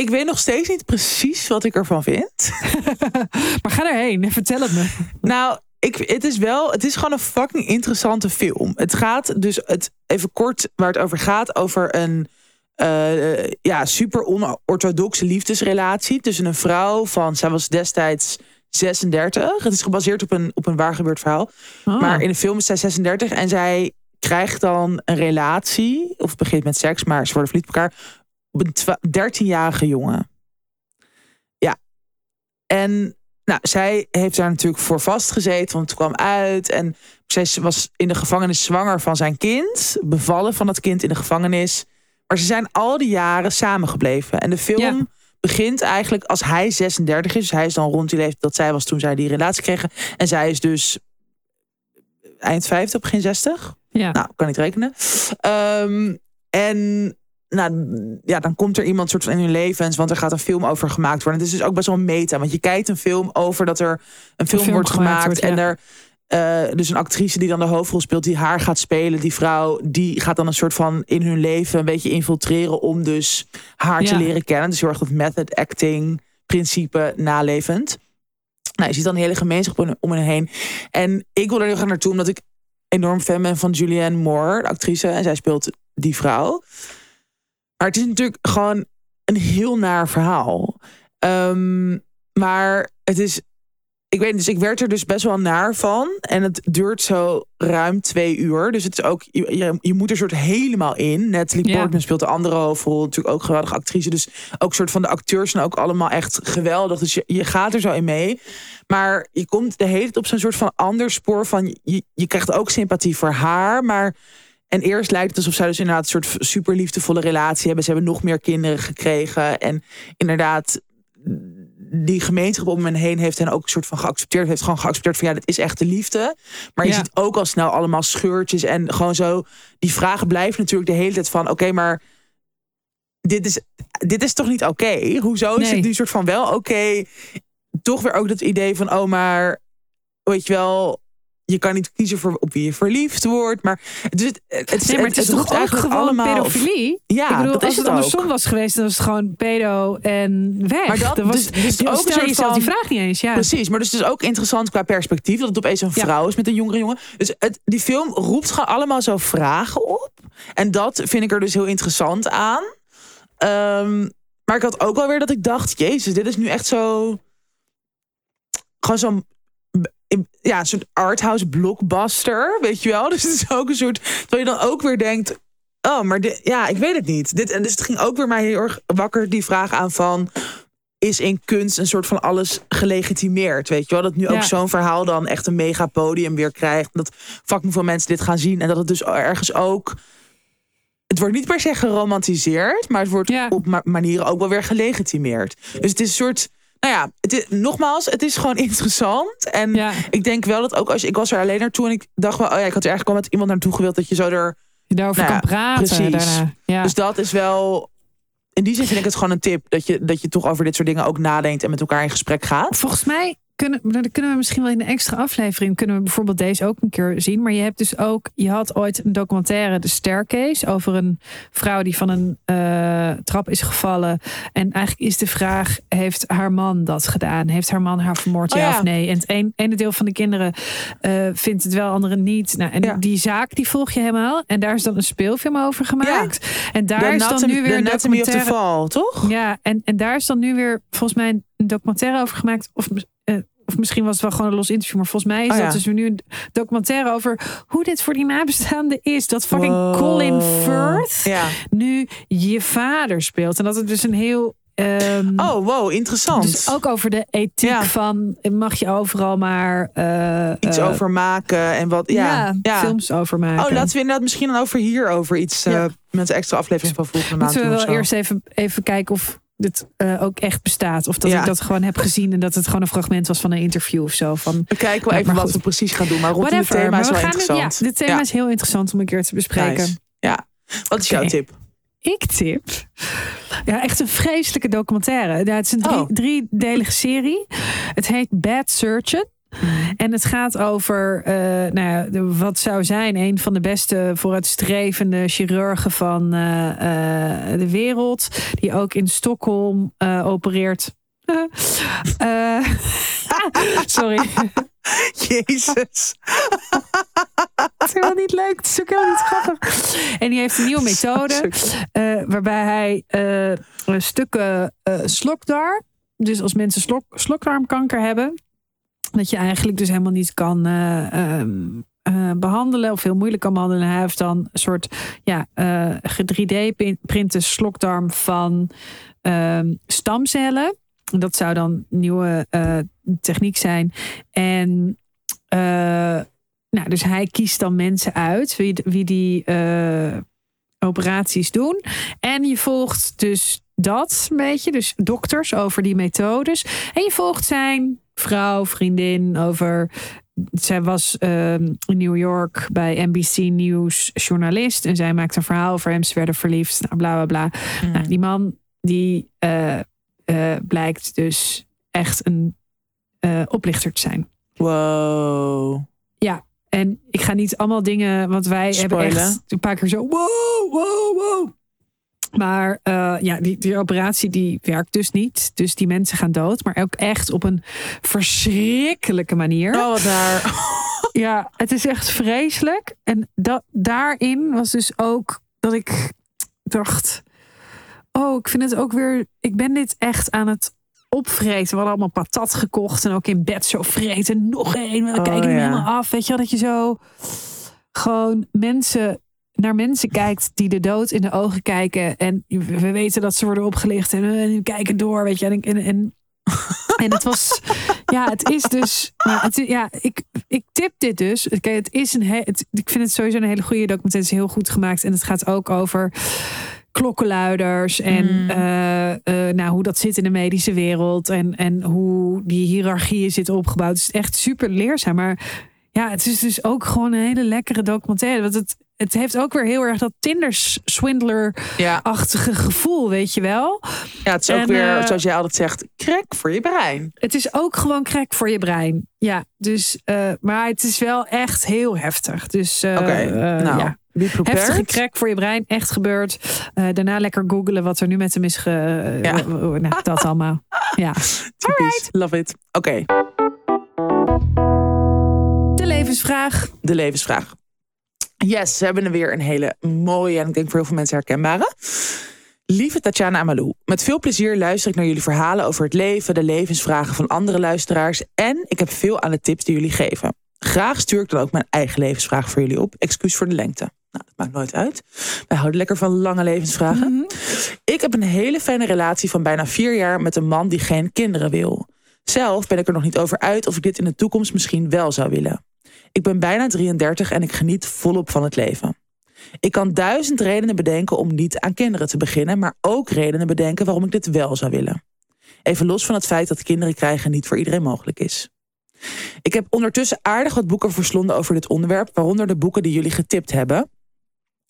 ik weet nog steeds niet precies wat ik ervan vind. (laughs)
Maar ga erheen, vertel het me.
Nou, ik, het is wel, het is gewoon een fucking interessante film. Het gaat dus, het, even kort waar het over gaat, over een eh, ja, super onorthodoxe liefdesrelatie tussen een vrouw van, zij was destijds 36. Het is gebaseerd op een, op een waar gebeurd verhaal.
Oh.
Maar in de film is zij 36 en zij krijgt dan een relatie, of begint met seks, maar ze worden verliefd op elkaar, op een twa- 13-jarige jongen. Ja. En nou, zij heeft daar natuurlijk voor vastgezeten, want het kwam uit. En zij was in de gevangenis zwanger van zijn kind. Bevallen van dat kind in de gevangenis. Maar ze zijn al die jaren samengebleven. En de film
Ja.
begint eigenlijk als hij 36 is. Dus hij is dan rond die leeftijd dat zij was toen zij die relatie kregen. En zij is dus eind 50, begin 60.
Ja.
Nou, kan niet rekenen. Ehm, en nou, ja, dan komt er iemand soort van in hun levens, want er gaat een film over gemaakt worden. Het is dus ook best wel meta, want je kijkt een film over dat er een film,
film
wordt
gemaakt wordt,
en
ja.
er eh, dus een actrice die dan de hoofdrol speelt, die haar gaat spelen, die vrouw, die gaat dan een soort van in hun leven een beetje infiltreren om dus haar te leren kennen. Dus heel erg dat method acting principe nalevend. Nou, je ziet dan een hele gemeenschap om, om hen heen. En ik wil er heel graag naartoe, omdat ik enorm fan ben van Julianne Moore, de actrice. En zij speelt die vrouw. Maar het is natuurlijk gewoon een heel naar verhaal. Ehm, maar het is. Ik weet, dus ik werd er dus best wel naar van. En het duurt zo ruim twee uur. Dus het is ook. Je, je, moet er soort helemaal in. Natalie
Ja.
Portman speelt de andere hoofdrol. Natuurlijk ook geweldige actrice. Dus ook soort van de acteurs zijn ook allemaal echt geweldig. Dus je, je gaat er zo in mee. Maar je komt de hele tijd op zo'n soort van ander spoor van. Je, je krijgt ook sympathie voor haar. Maar. En eerst lijkt het alsof zij dus inderdaad een soort super liefdevolle relatie hebben. Ze hebben nog meer kinderen gekregen. En inderdaad, die gemeenschap om hen heen heeft hen ook een soort van geaccepteerd. Heeft gewoon geaccepteerd van ja, dit is echt de liefde. Maar je
Ja.
ziet ook al snel allemaal scheurtjes en gewoon zo. Die vragen blijven natuurlijk de hele tijd van oké, maar dit is, dit is toch niet oké? Hoezo is
Nee.
het nu soort van wel oké? Toch weer ook dat idee van oh, maar weet je wel. Je kan niet kiezen voor op wie je verliefd wordt. Maar het is, het, het,
Nee, maar het is toch ook
eigenlijk
gewoon
allemaal.
pedofilie?
Ja,
ik bedoel,
dat
als
is
het, andersom
ook.
was geweest, dan was het gewoon pedo en weg.
Maar dat-
Dan was,
dus- dus
je
ook
stel
soort
jezelf die
van-
vraag niet eens. Ja.
Precies, maar dus het is ook interessant qua perspectief dat het opeens een
Ja.
vrouw is met een jongere jongen. Dus het, die film roept gewoon allemaal zo vragen op. En dat vind ik er dus heel interessant aan. Ehm, maar ik had ook wel weer dat ik dacht, jezus, dit is nu echt zo... Gewoon zo'n... Ja, een soort arthouse blockbuster, weet je wel? (laughs) Dus het is ook een soort... Terwijl je dan ook weer denkt... Oh, maar dit, ja, ik weet het niet. Dit, en dus het ging ook weer mij heel erg wakker die vraag aan van is in kunst een soort van alles gelegitimeerd. Weet je wel? Dat nu
Ja.
ook zo'n verhaal dan echt een mega podium weer krijgt. Dat fucking veel mensen dit gaan zien. En dat het dus ergens ook. Het wordt niet per se geromantiseerd, maar het wordt
Ja.
op ma- manieren ook wel weer gelegitimeerd. Dus het is een soort. Nou ja, het is, nogmaals, het is gewoon (laughs) interessant. En
Ja.
ik denk wel dat ook als je, ik was er alleen naartoe en ik dacht wel, oh ja, ik had er eigenlijk wel met iemand naartoe gewild dat je zo er.
Je daarover
Nou ja,
kan praten
precies.
daarna. Ja.
Dus dat is wel. In die zin vind ik het gewoon een tip dat je, dat je toch over dit soort dingen ook nadenkt en met elkaar in gesprek gaat.
Volgens mij kunnen, maar dan kunnen we misschien wel in een extra aflevering kunnen we bijvoorbeeld deze ook een keer zien. Maar je hebt dus ook, je had ooit een documentaire, The Staircase, over een vrouw die van een eh, trap is gevallen. En eigenlijk is de vraag: heeft haar man dat gedaan? Heeft haar man haar vermoord?
Oh
ja,
ja.
of nee? En het een, ene deel van de kinderen eh, vindt het wel, andere niet. Nou, en
Ja.
die zaak die volg je helemaal. En daar is dan een speelfilm over gemaakt. En daar
The
is dan nu weer een documentaire.
Fall, toch?
Ja, en, en daar is dan nu weer volgens mij een documentaire over gemaakt. Of, of misschien was het wel gewoon een los interview. Maar volgens mij is
Oh ja.
dat dus nu een documentaire over hoe dit voor die nabestaanden is. Dat fucking
Wow.
Colin Firth
Ja.
nu je vader speelt. En dat het dus een heel... ehm,
Oh, wow, interessant.
dus ook over de ethiek
Ja.
van mag je overal maar eh,
iets
eh,
over maken en wat. Ja,
ja,
ja.
films over maken.
Oh, laten we inderdaad misschien dan over hier over iets eh, met een extra aflevering van volgende maand.
Moeten we wel eerst even, even kijken of dit eh, ook echt bestaat. Of dat
Ja.
ik dat gewoon heb gezien en dat het gewoon een fragment was van een interview of zo. Van,
We kijken wel even wat we precies gaan doen. Maar rondom
Whatever.
het thema
maar
is
we
wel
het-
interessant.
ja, dit thema
Ja.
is heel interessant om een keer te bespreken.
Nice. Ja. Wat is jouw tip?
Ik tip. Ja, echt een vreselijke documentaire. Ja, het is een drie,
Oh.
driedelige serie. Het heet Bad Surgeon. En het gaat over eh, nou ja, wat zou zijn een van de beste vooruitstrevende chirurgen van eh, eh, de wereld. Die ook in Stockholm opereert. (laughs) (laughs) Sorry. (laughs)
Jezus.
Het is helemaal niet leuk. Het is ook helemaal niet grappig. En die heeft een nieuwe methode. waarbij hij stukken slokdarm. Dus als mensen slok, slokdarmkanker hebben. Dat je eigenlijk dus helemaal niet kan eh, ehm, eh, behandelen. Of heel moeilijk kan behandelen. Hij heeft dan een soort ja, eh 3D-printen slokdarm van ehm, stamcellen. Dat zou dan nieuwe techniek zijn. En nou, dus hij kiest dan mensen uit wie, wie die operaties doen. En je volgt dus dat een beetje, dus dokters over die methodes. En je volgt zijn vrouw, vriendin over. Zij was ehm, in New York bij NBC News journalist. En zij maakt een verhaal over hem. Ze werden verliefd. Nou, bla bla bla. Nou, die man die eh, eh, blijkt dus echt een eh, oplichter te zijn.
Wow.
Ja, en ik ga niet allemaal dingen, want wij hebben echt een paar keer zo wow, wow, wow. Maar eh, ja, die, die operatie die werkt dus niet. Dus die mensen gaan dood, maar ook echt op een verschrikkelijke manier.
Oh, daar. (laughs)
Ja, het is echt vreselijk. En dat, daarin was dus ook dat ik dacht: Oh, ik vind het ook weer. Ik ben dit echt aan het opvreten. We hadden allemaal patat gekocht en ook in bed zo vreten. Nog één. We
Oh,
kijken hem
ja.
helemaal af. Weet je wel, dat je zo gewoon mensen naar mensen kijkt die de dood in de ogen kijken. En we weten dat ze worden opgelicht en, eh, en kijken door, weet je. En, en, en, en het was, (laughs) ja, het is dus, het, ja, ik, ik tip dit dus. Kijk, het is een, he- het, ik vind het sowieso een hele goede documentaire. Het is heel goed gemaakt en het gaat ook over klokkenluiders en
Mm.
eh, eh, nou, hoe dat zit in de medische wereld en, en hoe die hiërarchieën zitten opgebouwd. Het is echt super leerzaam, maar ja, het is dus ook gewoon een hele lekkere documentaire. Want het, het heeft ook weer heel erg dat Tinder-swindler-achtige gevoel, weet je wel.
ja, het is ook
En,
weer,
eh,
zoals jij altijd zegt, crack voor je brein.
Het is ook gewoon crack voor je brein. Ja, dus, eh, maar het is wel echt heel heftig. Dus eh,
Oké, nou,
ja. Heftige crack voor je brein, echt gebeurd. Daarna lekker googelen wat er nu met hem is ge...
Ja.
nou, dat allemaal. (laughs) Ja.
Typisch. Love it. Oké,
De levensvraag.
de levensvraag. Yes, we hebben er weer een hele mooie en ik denk voor heel veel mensen herkenbare. Lieve Tatjana Amalou, met veel plezier luister ik naar jullie verhalen over het leven, de levensvragen van andere luisteraars en ik heb veel aan de tips die jullie geven. Graag stuur ik dan ook mijn eigen levensvraag voor jullie op. Excuus voor de lengte. Nou, dat maakt nooit uit. Wij houden lekker van lange levensvragen. Ik heb een hele fijne relatie van bijna vier jaar met een man die geen kinderen wil. Zelf ben ik er nog niet over uit of ik dit in de toekomst misschien wel zou willen. Ik ben bijna 33 en ik geniet volop van het leven. Ik kan duizend redenen bedenken om niet aan kinderen te beginnen, maar ook redenen bedenken waarom ik dit wel zou willen. Even los van het feit dat kinderen krijgen niet voor iedereen mogelijk is. Ik heb ondertussen aardig wat boeken verslonden over dit onderwerp, waaronder de boeken die jullie getipt hebben.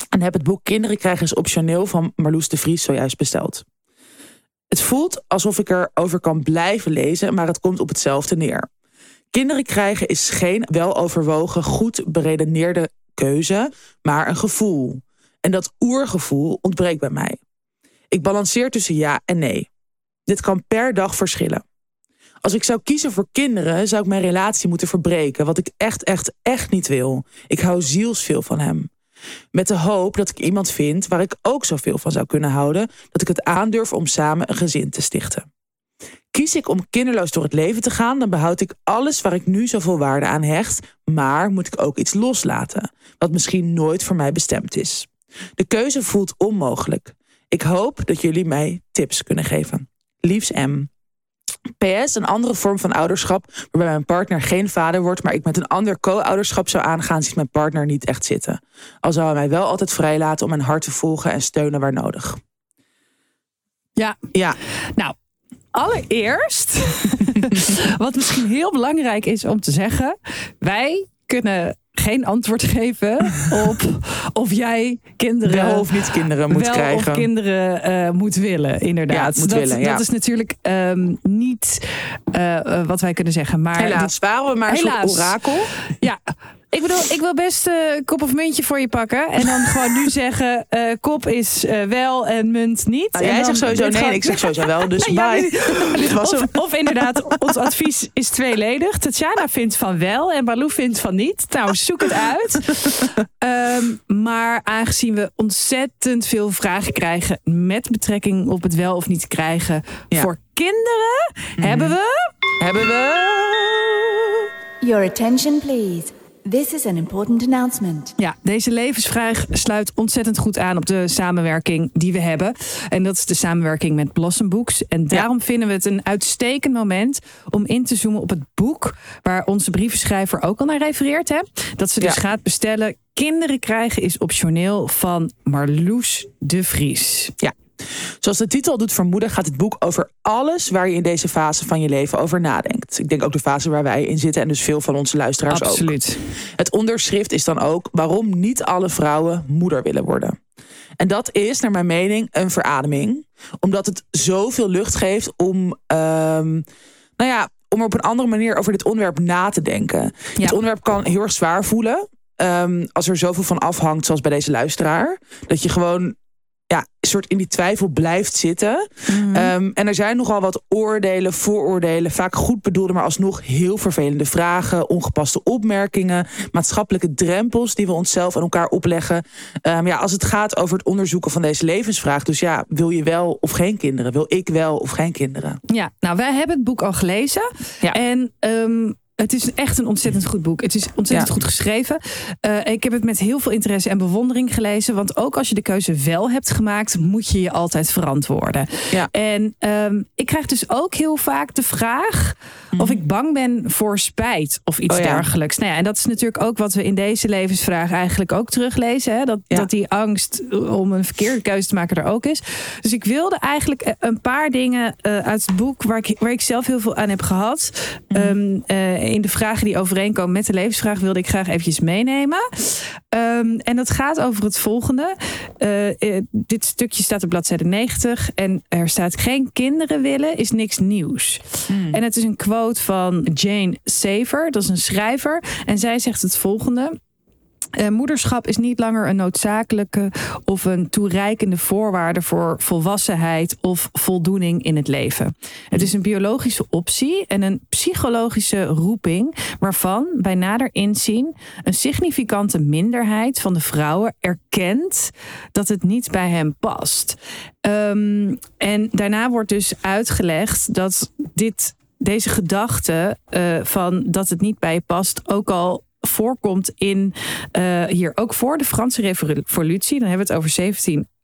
En heb het boek Kinderen krijgen is optioneel van Marloes de Vries zojuist besteld. Het voelt alsof ik erover kan blijven lezen, maar het komt op hetzelfde neer. Kinderen krijgen is geen weloverwogen, goed beredeneerde keuze, maar een gevoel. En dat oergevoel ontbreekt bij mij. Ik balanceer tussen ja en nee. Dit kan per dag verschillen. Als ik zou kiezen voor kinderen, zou ik mijn relatie moeten verbreken, wat ik echt, echt, echt niet wil. Ik hou zielsveel van hem. Met de hoop dat ik iemand vind waar ik ook zoveel van zou kunnen houden, dat ik het aandurf om samen een gezin te stichten. Kies ik om kinderloos door het leven te gaan, dan behoud ik alles waar ik nu zoveel waarde aan hecht, maar moet ik ook iets loslaten, wat misschien nooit voor mij bestemd is. De keuze voelt onmogelijk. Ik hoop dat jullie mij tips kunnen geven. Liefs M. PS, een andere vorm van ouderschap waarbij mijn partner geen vader wordt, maar ik met een ander co-ouderschap zou aangaan, ziet mijn partner niet echt zitten. Al zou hij mij wel altijd vrij laten om mijn hart te volgen en steunen waar nodig.
Ja,
Ja,
nou, allereerst, (laughs) wat misschien heel belangrijk is om te zeggen, wij kunnen geen antwoord geven op of jij kinderen
Wel of niet kinderen moet
wel
krijgen.
of kinderen eh, moet willen, inderdaad.
Ja, moet
dat,
willen, ja.
dat is natuurlijk ehm, niet eh, eh, wat wij kunnen zeggen. Maar
Helaas, waren we maar een soort
Helaas.
orakel.
ja, ik bedoel, ik wil best eh, kop of muntje voor je pakken. En dan (laughs) gewoon nu zeggen, eh, kop is eh, wel en munt niet.
Nou,
En
jij zegt sowieso nee,
gewoon-
ik zeg sowieso wel. Dus (laughs)
Ja,
bye. Dit (laughs) was
of, of inderdaad, ons advies is tweeledig. Tatjana vindt van wel en Balou vindt van niet. Nou, zoek het uit. Ehm, maar aangezien we ontzettend veel vragen krijgen met betrekking op het wel of niet krijgen
Ja.
voor kinderen, hebben we.
Hebben we...
Your attention, please. This is an important announcement.
Ja, deze levensvraag sluit ontzettend goed aan op de samenwerking die we hebben. En dat is de samenwerking met Blossom Books. En daarom vinden we het een uitstekend moment om in te zoomen op het boek waar onze brievenschrijver ook al naar refereert. Hè? Dat ze dus
Ja.
gaat bestellen. Kinderen krijgen is optioneel van Marloes de Vries.
Zoals de titel doet vermoeden, gaat het boek over alles waar je in deze fase van je leven over nadenkt. Ik denk ook de fase waar wij in zitten en dus veel van onze luisteraars ook.
Absoluut.
Het onderschrift is dan ook waarom niet alle vrouwen moeder willen worden. En dat is, naar mijn mening, een verademing. Omdat het zoveel lucht geeft om, ehm, nou ja, om op een andere manier over dit onderwerp na te denken. Het onderwerp kan heel erg zwaar voelen. ehm, als er zoveel van afhangt, zoals bij deze luisteraar. Dat je gewoon ja, een soort in die twijfel blijft zitten. Ehm, en er zijn nogal wat oordelen, vooroordelen, vaak goed bedoelde, maar alsnog heel vervelende vragen, ongepaste opmerkingen, maatschappelijke drempels die we onszelf en elkaar opleggen. Ehm, ja, als het gaat over het onderzoeken van deze levensvraag. Dus ja, wil je wel of geen kinderen? Wil ik wel of geen kinderen?
Ja, nou wij hebben het boek al gelezen.
Ja.
En ehm, het is echt een ontzettend goed boek. Het is ontzettend
Ja.
goed geschreven. Eh, ik heb het met heel veel interesse en bewondering gelezen. Want ook als je de keuze wel hebt gemaakt, moet je je altijd verantwoorden.
Ja.
En ehm, ik krijg dus ook heel vaak de vraag of ik bang ben voor spijt of iets
Mhm. Oh ja.
dergelijks. Nou ja, en dat is natuurlijk ook wat we in deze levensvraag eigenlijk ook teruglezen. Hè? Dat, dat die angst om een verkeerde keuze te maken er ook is. Dus ik wilde eigenlijk eh, een paar dingen eh, uit het boek waar ik, waar ik zelf heel veel aan heb gehad.
Mhm.
Ehm, eh, in de vragen die overeenkomen met de levensvraag wilde ik graag eventjes meenemen. Ehm, en dat gaat over het volgende. Eh, eh, dit stukje staat op bladzijde 90 en er staat geen kinderen willen is niks nieuws. En het is een quote van Jane Saver, dat is een schrijver. En zij zegt het volgende. Eh, moederschap is niet langer een noodzakelijke of een toereikende voorwaarde voor volwassenheid of voldoening in het leven. Het is een biologische optie en een psychologische roeping waarvan bij nader inzien een significante minderheid van de vrouwen erkent dat het niet bij hem past. Ehm, en daarna wordt dus uitgelegd dat dit, deze gedachte eh, van dat het niet bij je past ook al voorkomt in eh, hier ook voor de Franse Revolutie. Dan hebben we het over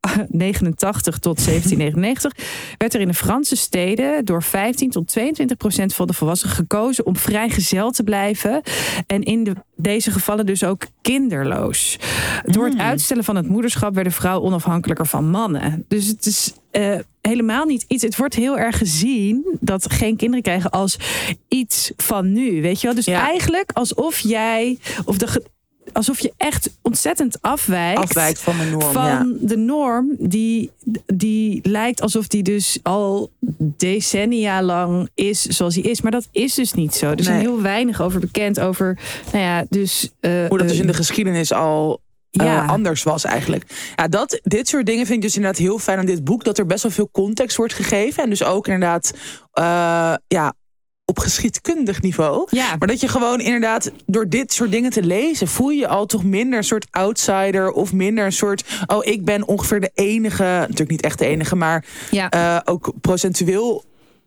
1789 tot 1799. Werd er in de Franse steden door 15 tot 22 procent van de volwassenen gekozen om vrijgezel te blijven. En in de, deze gevallen dus ook kinderloos. Door het uitstellen van het moederschap werd de vrouw onafhankelijker van mannen. Dus het is eh, helemaal niet iets. Het wordt heel erg gezien dat geen kinderen krijgen als iets van nu. Weet je wel? Dus
Ja.
eigenlijk alsof jij of de alsof je echt ontzettend afwijkt.
Afwijkt van de norm.
Van
ja.
de norm, die, die lijkt alsof die dus al decennia lang is zoals die is. Maar dat is dus niet zo. Er is
Nee.
heel weinig over bekend. Over, nou ja, dus. eh,
Hoe dat dus
eh,
in de geschiedenis al eh,
Ja.
anders was eigenlijk. Ja, dat, dit soort dingen vind ik dus inderdaad heel fijn aan dit boek. Dat er best wel veel context wordt gegeven. En dus ook inderdaad eh, ja, op geschiedkundig niveau.
Ja.
Maar dat je gewoon inderdaad door dit soort dingen te lezen... voel je al toch minder een soort outsider... of minder een soort, oh ik ben ongeveer de enige... natuurlijk niet echt de enige, maar
Ja.
eh, ook procentueel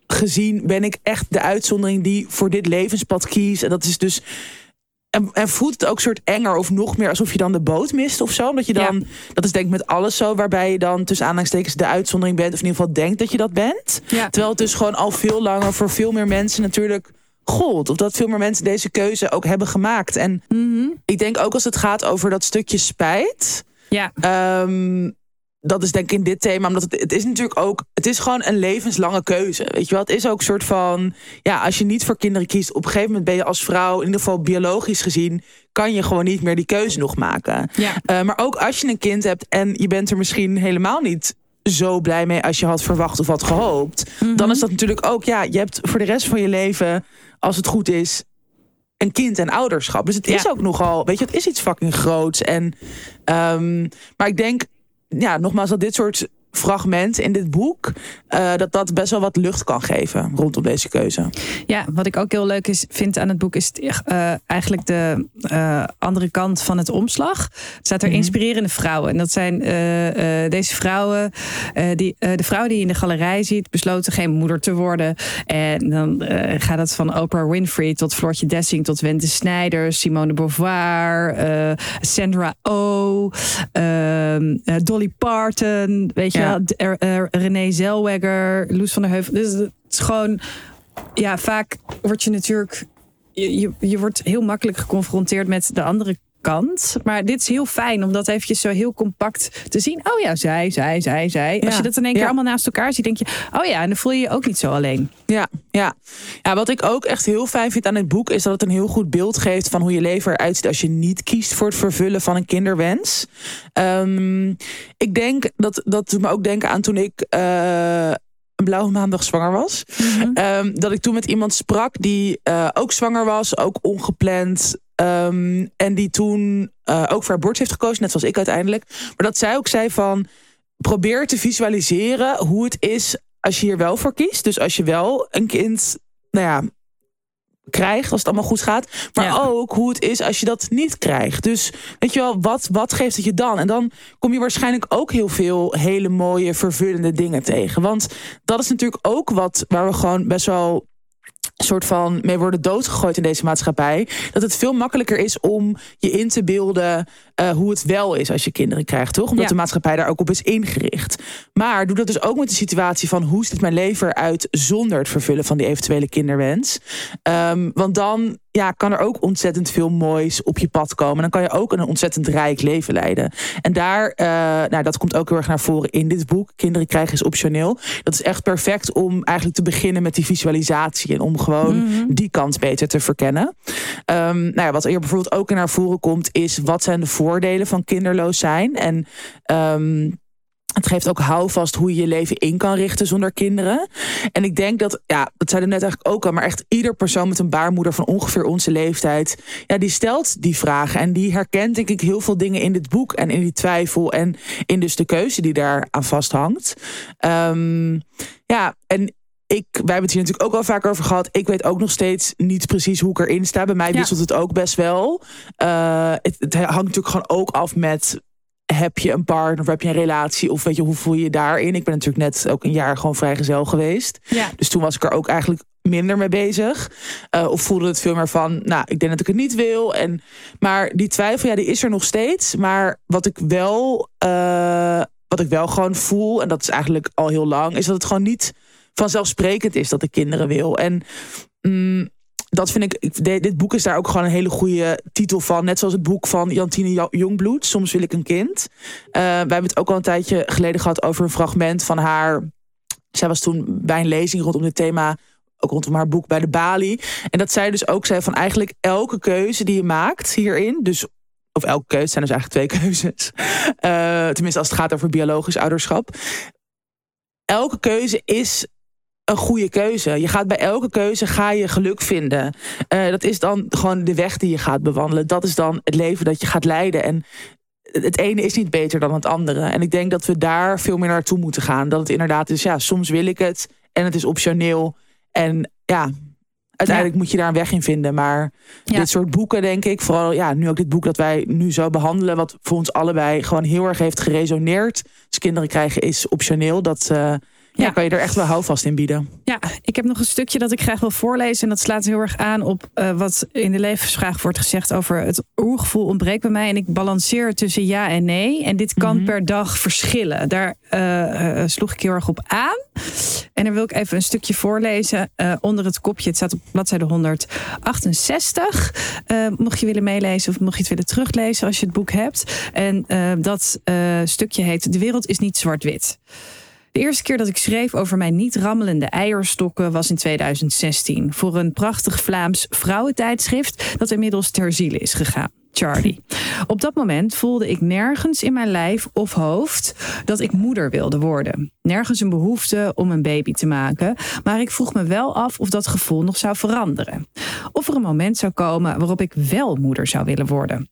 gezien... ben ik echt de uitzondering die voor dit levenspad kiest. En dat is dus... En, en voelt het ook soort enger of nog meer alsof je dan de boot mist of zo? Omdat je dan, dat is denk ik met alles zo, waarbij je dan tussen aanhalingstekens de uitzondering bent, of in ieder geval denkt dat je dat bent.
Ja.
Terwijl het dus gewoon al veel langer voor veel meer mensen natuurlijk gold. Of dat veel meer mensen deze keuze ook hebben gemaakt. En
Mhm.
ik denk ook als het gaat over dat stukje spijt.
Ja.
ehm, dat is denk ik in dit thema, omdat het, het is natuurlijk ook, het is gewoon een levenslange keuze. Weet je wel, het is ook een soort van, ja, als je niet voor kinderen kiest, op een gegeven moment ben je als vrouw, in ieder geval biologisch gezien, kan je gewoon niet meer die keuze nog maken.
Ja.
Uh, maar ook als je een kind hebt en je bent er misschien helemaal niet zo blij mee als je had verwacht of had gehoopt,
Mhm.
dan is dat natuurlijk ook, ja, je hebt voor de rest van je leven, als het goed is, een kind en ouderschap. Dus het is ook nogal, weet je, het is iets fucking groots. En, ehm, maar ik denk, ja, nogmaals, dat dit soort fragmenten in dit boek, eh, dat dat best wel wat lucht kan geven rondom deze keuze.
Ja, wat ik ook heel leuk is, vind aan het boek is eh, eigenlijk de eh, andere kant van het omslag. Er staat er
Mhm.
inspirerende vrouwen. En dat zijn deze vrouwen, die, de vrouw die je in de galerij ziet, besloten geen moeder te worden. En dan gaat het van Oprah Winfrey tot Floortje Dessing tot Wente Snijders, Simone de Beauvoir, Sandra Oh, ehm, eh, Dolly Parton, weet je
Ja.
er- er- Renee Zellweger, Loes van der Heuvel. Dus het is gewoon ja, vaak word je natuurlijk. Je, je, je wordt heel makkelijk geconfronteerd met de andere kant. Maar dit is heel fijn om dat eventjes zo heel compact te zien. Oh ja, zij, zij, zij, zij. Als je dat in één keer
Ja.
allemaal naast elkaar ziet, denk je... oh ja, en dan voel je je ook niet zo alleen.
Ja, ja. ja, wat ik ook echt heel fijn vind aan dit boek is dat het een heel goed beeld geeft van hoe je leven eruit ziet als je niet kiest voor het vervullen van een kinderwens. Ehm, ik denk dat dat doet me ook denken aan toen ik eh, een blauwe maandag zwanger was. Ehm, dat ik toen met iemand sprak die eh, ook zwanger was, ook ongepland. Ehm, en die toen eh, ook voor abortus heeft gekozen, net zoals ik uiteindelijk. Maar dat zij ook zei van probeer te visualiseren hoe het is als je hier wel voor kiest. Dus als je wel een kind, nou ja, krijgt als het allemaal goed gaat. Maar
Ja.
ook hoe het is als je dat niet krijgt. Dus weet je wel, wat, wat geeft het je dan? En dan kom je waarschijnlijk ook heel veel hele mooie, vervullende dingen tegen. Want dat is natuurlijk ook wat waar we gewoon best wel soort van mee worden doodgegooid in deze maatschappij. Dat het veel makkelijker is om je in te beelden eh, hoe het wel is als je kinderen krijgt, toch? Omdat
Ja.
de maatschappij daar ook op is ingericht. Maar doe dat dus ook met de situatie van hoe ziet mijn leven eruit zonder het vervullen van die eventuele kinderwens. Ehm, want dan ja, kan er ook ontzettend veel moois op je pad komen. Dan kan je ook een ontzettend rijk leven leiden. En daar, eh, nou, dat komt ook heel erg naar voren in dit boek. Kinderen krijgen is optioneel. Dat is echt perfect om eigenlijk te beginnen met die visualisatie. En om gewoon die kant beter te verkennen. Ehm, nou ja, wat hier bijvoorbeeld ook naar voren komt, is wat zijn de voordelen van kinderloos zijn? En ehm, het geeft ook houvast hoe je je leven in kan richten zonder kinderen. En ik denk dat, ja, dat zei we net eigenlijk ook al, maar echt ieder persoon met een baarmoeder van ongeveer onze leeftijd, ja, die stelt die vragen. En die herkent, denk ik, heel veel dingen in dit boek en in die twijfel en in dus de keuze die daar aan vasthangt. Ehm, ja, en ik, wij hebben het hier natuurlijk ook al vaker over gehad. Ik weet ook nog steeds niet precies hoe ik erin sta. Bij mij
Ja.
wisselt het ook best wel. Eh, het, het hangt natuurlijk gewoon ook af met heb je een partner of heb je een relatie of weet je hoe voel je je daarin? Ik ben natuurlijk net ook een jaar gewoon vrijgezel geweest.
Ja.
Dus toen was ik er ook eigenlijk minder mee bezig. Eh, of voelde het veel meer van, nou, ik denk dat ik het niet wil. En, maar die twijfel, ja, die is er nog steeds. Maar wat ik wel, eh, wat ik wel gewoon voel, en dat is eigenlijk al heel lang, is dat het gewoon niet vanzelfsprekend is dat ik kinderen wil. En mm, dat vind ik, dit boek is daar ook gewoon een hele goede titel van. Net zoals het boek van Jantine Jo- Jongbloed, Soms wil ik een kind. Eh, wij hebben het ook al een tijdje geleden gehad over een fragment van haar. Zij was toen bij een lezing rondom dit thema, ook rondom haar boek bij de Bali. En dat zij dus ook zei van eigenlijk elke keuze die je maakt hierin, dus of elke keuze zijn dus eigenlijk twee (laughs) keuzes. Eh, tenminste, als het gaat over biologisch ouderschap. Elke keuze is een goede keuze. Je gaat bij elke keuze ga je geluk vinden. Eh, dat is dan gewoon de weg die je gaat bewandelen. Dat is dan het leven dat je gaat leiden. En het ene is niet beter dan het andere. En ik denk dat we daar veel meer naartoe moeten gaan. Dat het inderdaad is, ja, soms wil ik het en het is optioneel. En ja, uiteindelijk moet je daar een weg in vinden. Maar
Ja.
dit soort boeken, denk ik, vooral ja, nu ook dit boek dat wij nu zo behandelen, wat voor ons allebei gewoon heel erg heeft geresoneerd. Dus kinderen krijgen is optioneel. Dat, eh, ja,
Ja.
kan je er echt wel houvast in bieden.
Ja, ik heb nog een stukje dat ik graag wil voorlezen. En dat slaat heel erg aan op eh, wat in de levensvraag wordt gezegd over het oergevoel ontbreekt bij mij. En ik balanceer tussen ja en nee. En dit kan
Mhm.
per dag verschillen. Daar eh, eh, sloeg ik heel erg op aan. En dan wil ik even een stukje voorlezen onder het kopje. Het staat op bladzijde 168. Eh, mocht je willen meelezen of mocht je het willen teruglezen als je het boek hebt. En dat stukje heet De wereld is niet zwart-wit. De eerste keer dat ik schreef over mijn niet rammelende eierstokken was in 2016 voor een prachtig Vlaams vrouwentijdschrift dat inmiddels ter ziele is gegaan. Charlie. Op dat moment voelde ik nergens in mijn lijf of hoofd dat ik moeder wilde worden. Nergens een behoefte om een baby te maken, maar ik vroeg me wel af of dat gevoel nog zou veranderen. Of er een moment zou komen waarop ik wel moeder zou willen worden.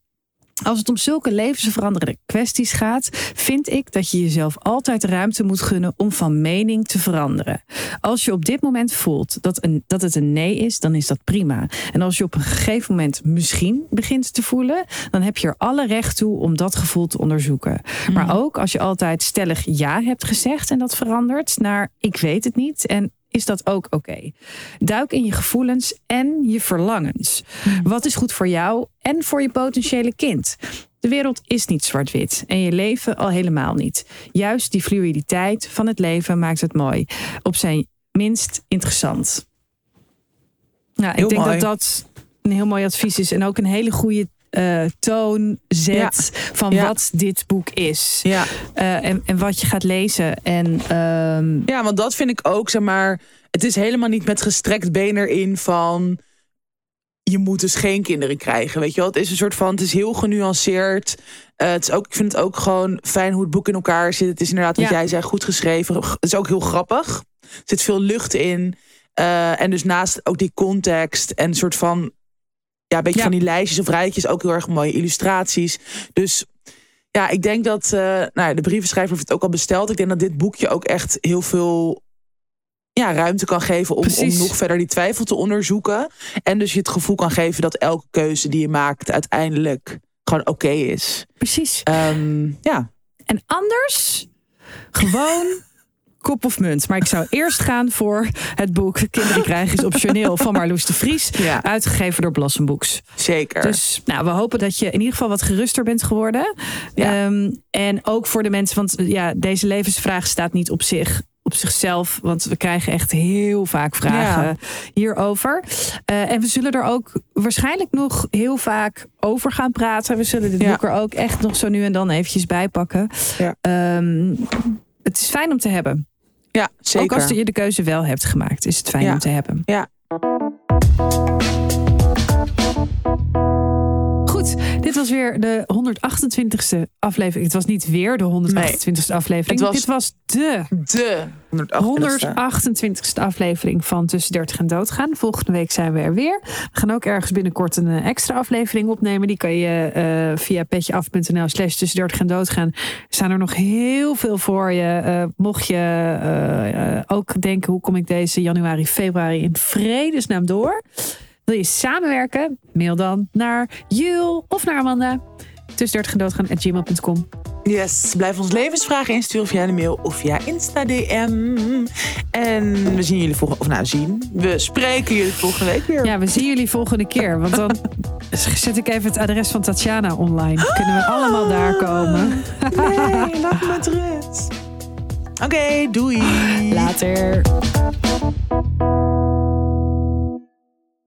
Als het om zulke levensveranderende kwesties gaat, vind ik dat je jezelf altijd ruimte moet gunnen om van mening te veranderen. Als je op dit moment voelt dat, een, dat het een nee is, dan is dat prima. En als je op een gegeven moment misschien begint te voelen, dan heb je er alle recht toe om dat gevoel te onderzoeken. Maar ook als je altijd stellig ja hebt gezegd en dat verandert naar ik weet het niet en is dat ook oké. Duik in je gevoelens en je verlangens. Wat is goed voor jou en voor je potentiële kind? De wereld is niet zwart-wit en je leven al helemaal niet. Juist die fluiditeit van het leven maakt het mooi. Op zijn minst interessant. Nou, ik
Heel
denk
mooi.
dat dat een heel mooi advies is en ook een hele goede eh, toon zet van
Ja.
wat dit boek is.
Ja.
Eh, en, en wat je gaat lezen. En ehm,
ja, want dat vind ik ook, zeg maar... Het is helemaal niet met gestrekt been erin van... Je moet dus geen kinderen krijgen, weet je wel? Het is een soort van, het is heel genuanceerd. Eh, het is ook, ik vind het ook gewoon fijn hoe het boek in elkaar zit. Het is inderdaad, wat jij zei, goed geschreven. Het is ook heel grappig. Er zit veel lucht in. En dus naast ook die context en een soort van... Ja, een beetje
Ja.
van die lijstjes of rijtjes. Ook heel erg mooie illustraties. Dus ja, ik denk dat... eh, nou, ja, de brievenschrijver heeft het ook al besteld. Ik denk dat dit boekje ook echt heel veel ja, ruimte kan geven om, om nog verder die twijfel te onderzoeken. En dus je het gevoel kan geven dat elke keuze die je maakt uiteindelijk gewoon oké is.
precies.
Ehm, ja,
En anders gewoon kop of munt. Maar ik zou (laughs) eerst gaan voor het boek Kinderen krijgen is optioneel van Marloes de Vries. (laughs)
Ja.
Uitgegeven door Blossom Books.
zeker.
Dus nou, we hopen dat je in ieder geval wat geruster bent geworden.
Ja.
Ehm, en ook voor de mensen, want ja, deze levensvraag staat niet op zich. Op zichzelf, want we krijgen echt heel vaak vragen
Ja.
hierover. Eh, en we zullen er ook waarschijnlijk nog heel vaak over gaan praten. We zullen dit
Ja.
boek er ook echt nog zo nu en dan eventjes bij pakken.
Ja.
Ehm, het is fijn om te hebben.
Ja, zeker.
Ook als je de keuze wel hebt gemaakt, is het fijn
Ja.
om te hebben.
Ja.
Dit was weer de 128ste aflevering. Het was niet weer de 128ste aflevering.
Was-
Dit was de
De 128ste.
128ste aflevering van Tussen 30 en Doodgaan. Volgende week zijn we er weer. We gaan ook ergens binnenkort een eh, extra aflevering opnemen. Die kan je eh, via petjeaf.nl slash tussen 30 en Doodgaan. Er staan er nog heel veel voor je. Eh, mocht je ook denken, hoe kom ik deze januari, februari in vredesnaam door? Wil je samenwerken? Mail dan naar Jul of naar Amanda. Tussen 30 en Doodgaan at gmail.com.
Yes, blijf ons levensvragen insturen via de mail of via Insta DM. En we zien jullie volgende, of nou zien, we spreken jullie volgende week weer.
Ja, we zien jullie volgende keer. Want dan zet ik even het adres van Tatjana online. Kunnen we allemaal daar komen.
Nee, laat me met rust. Oké, doei.
Later.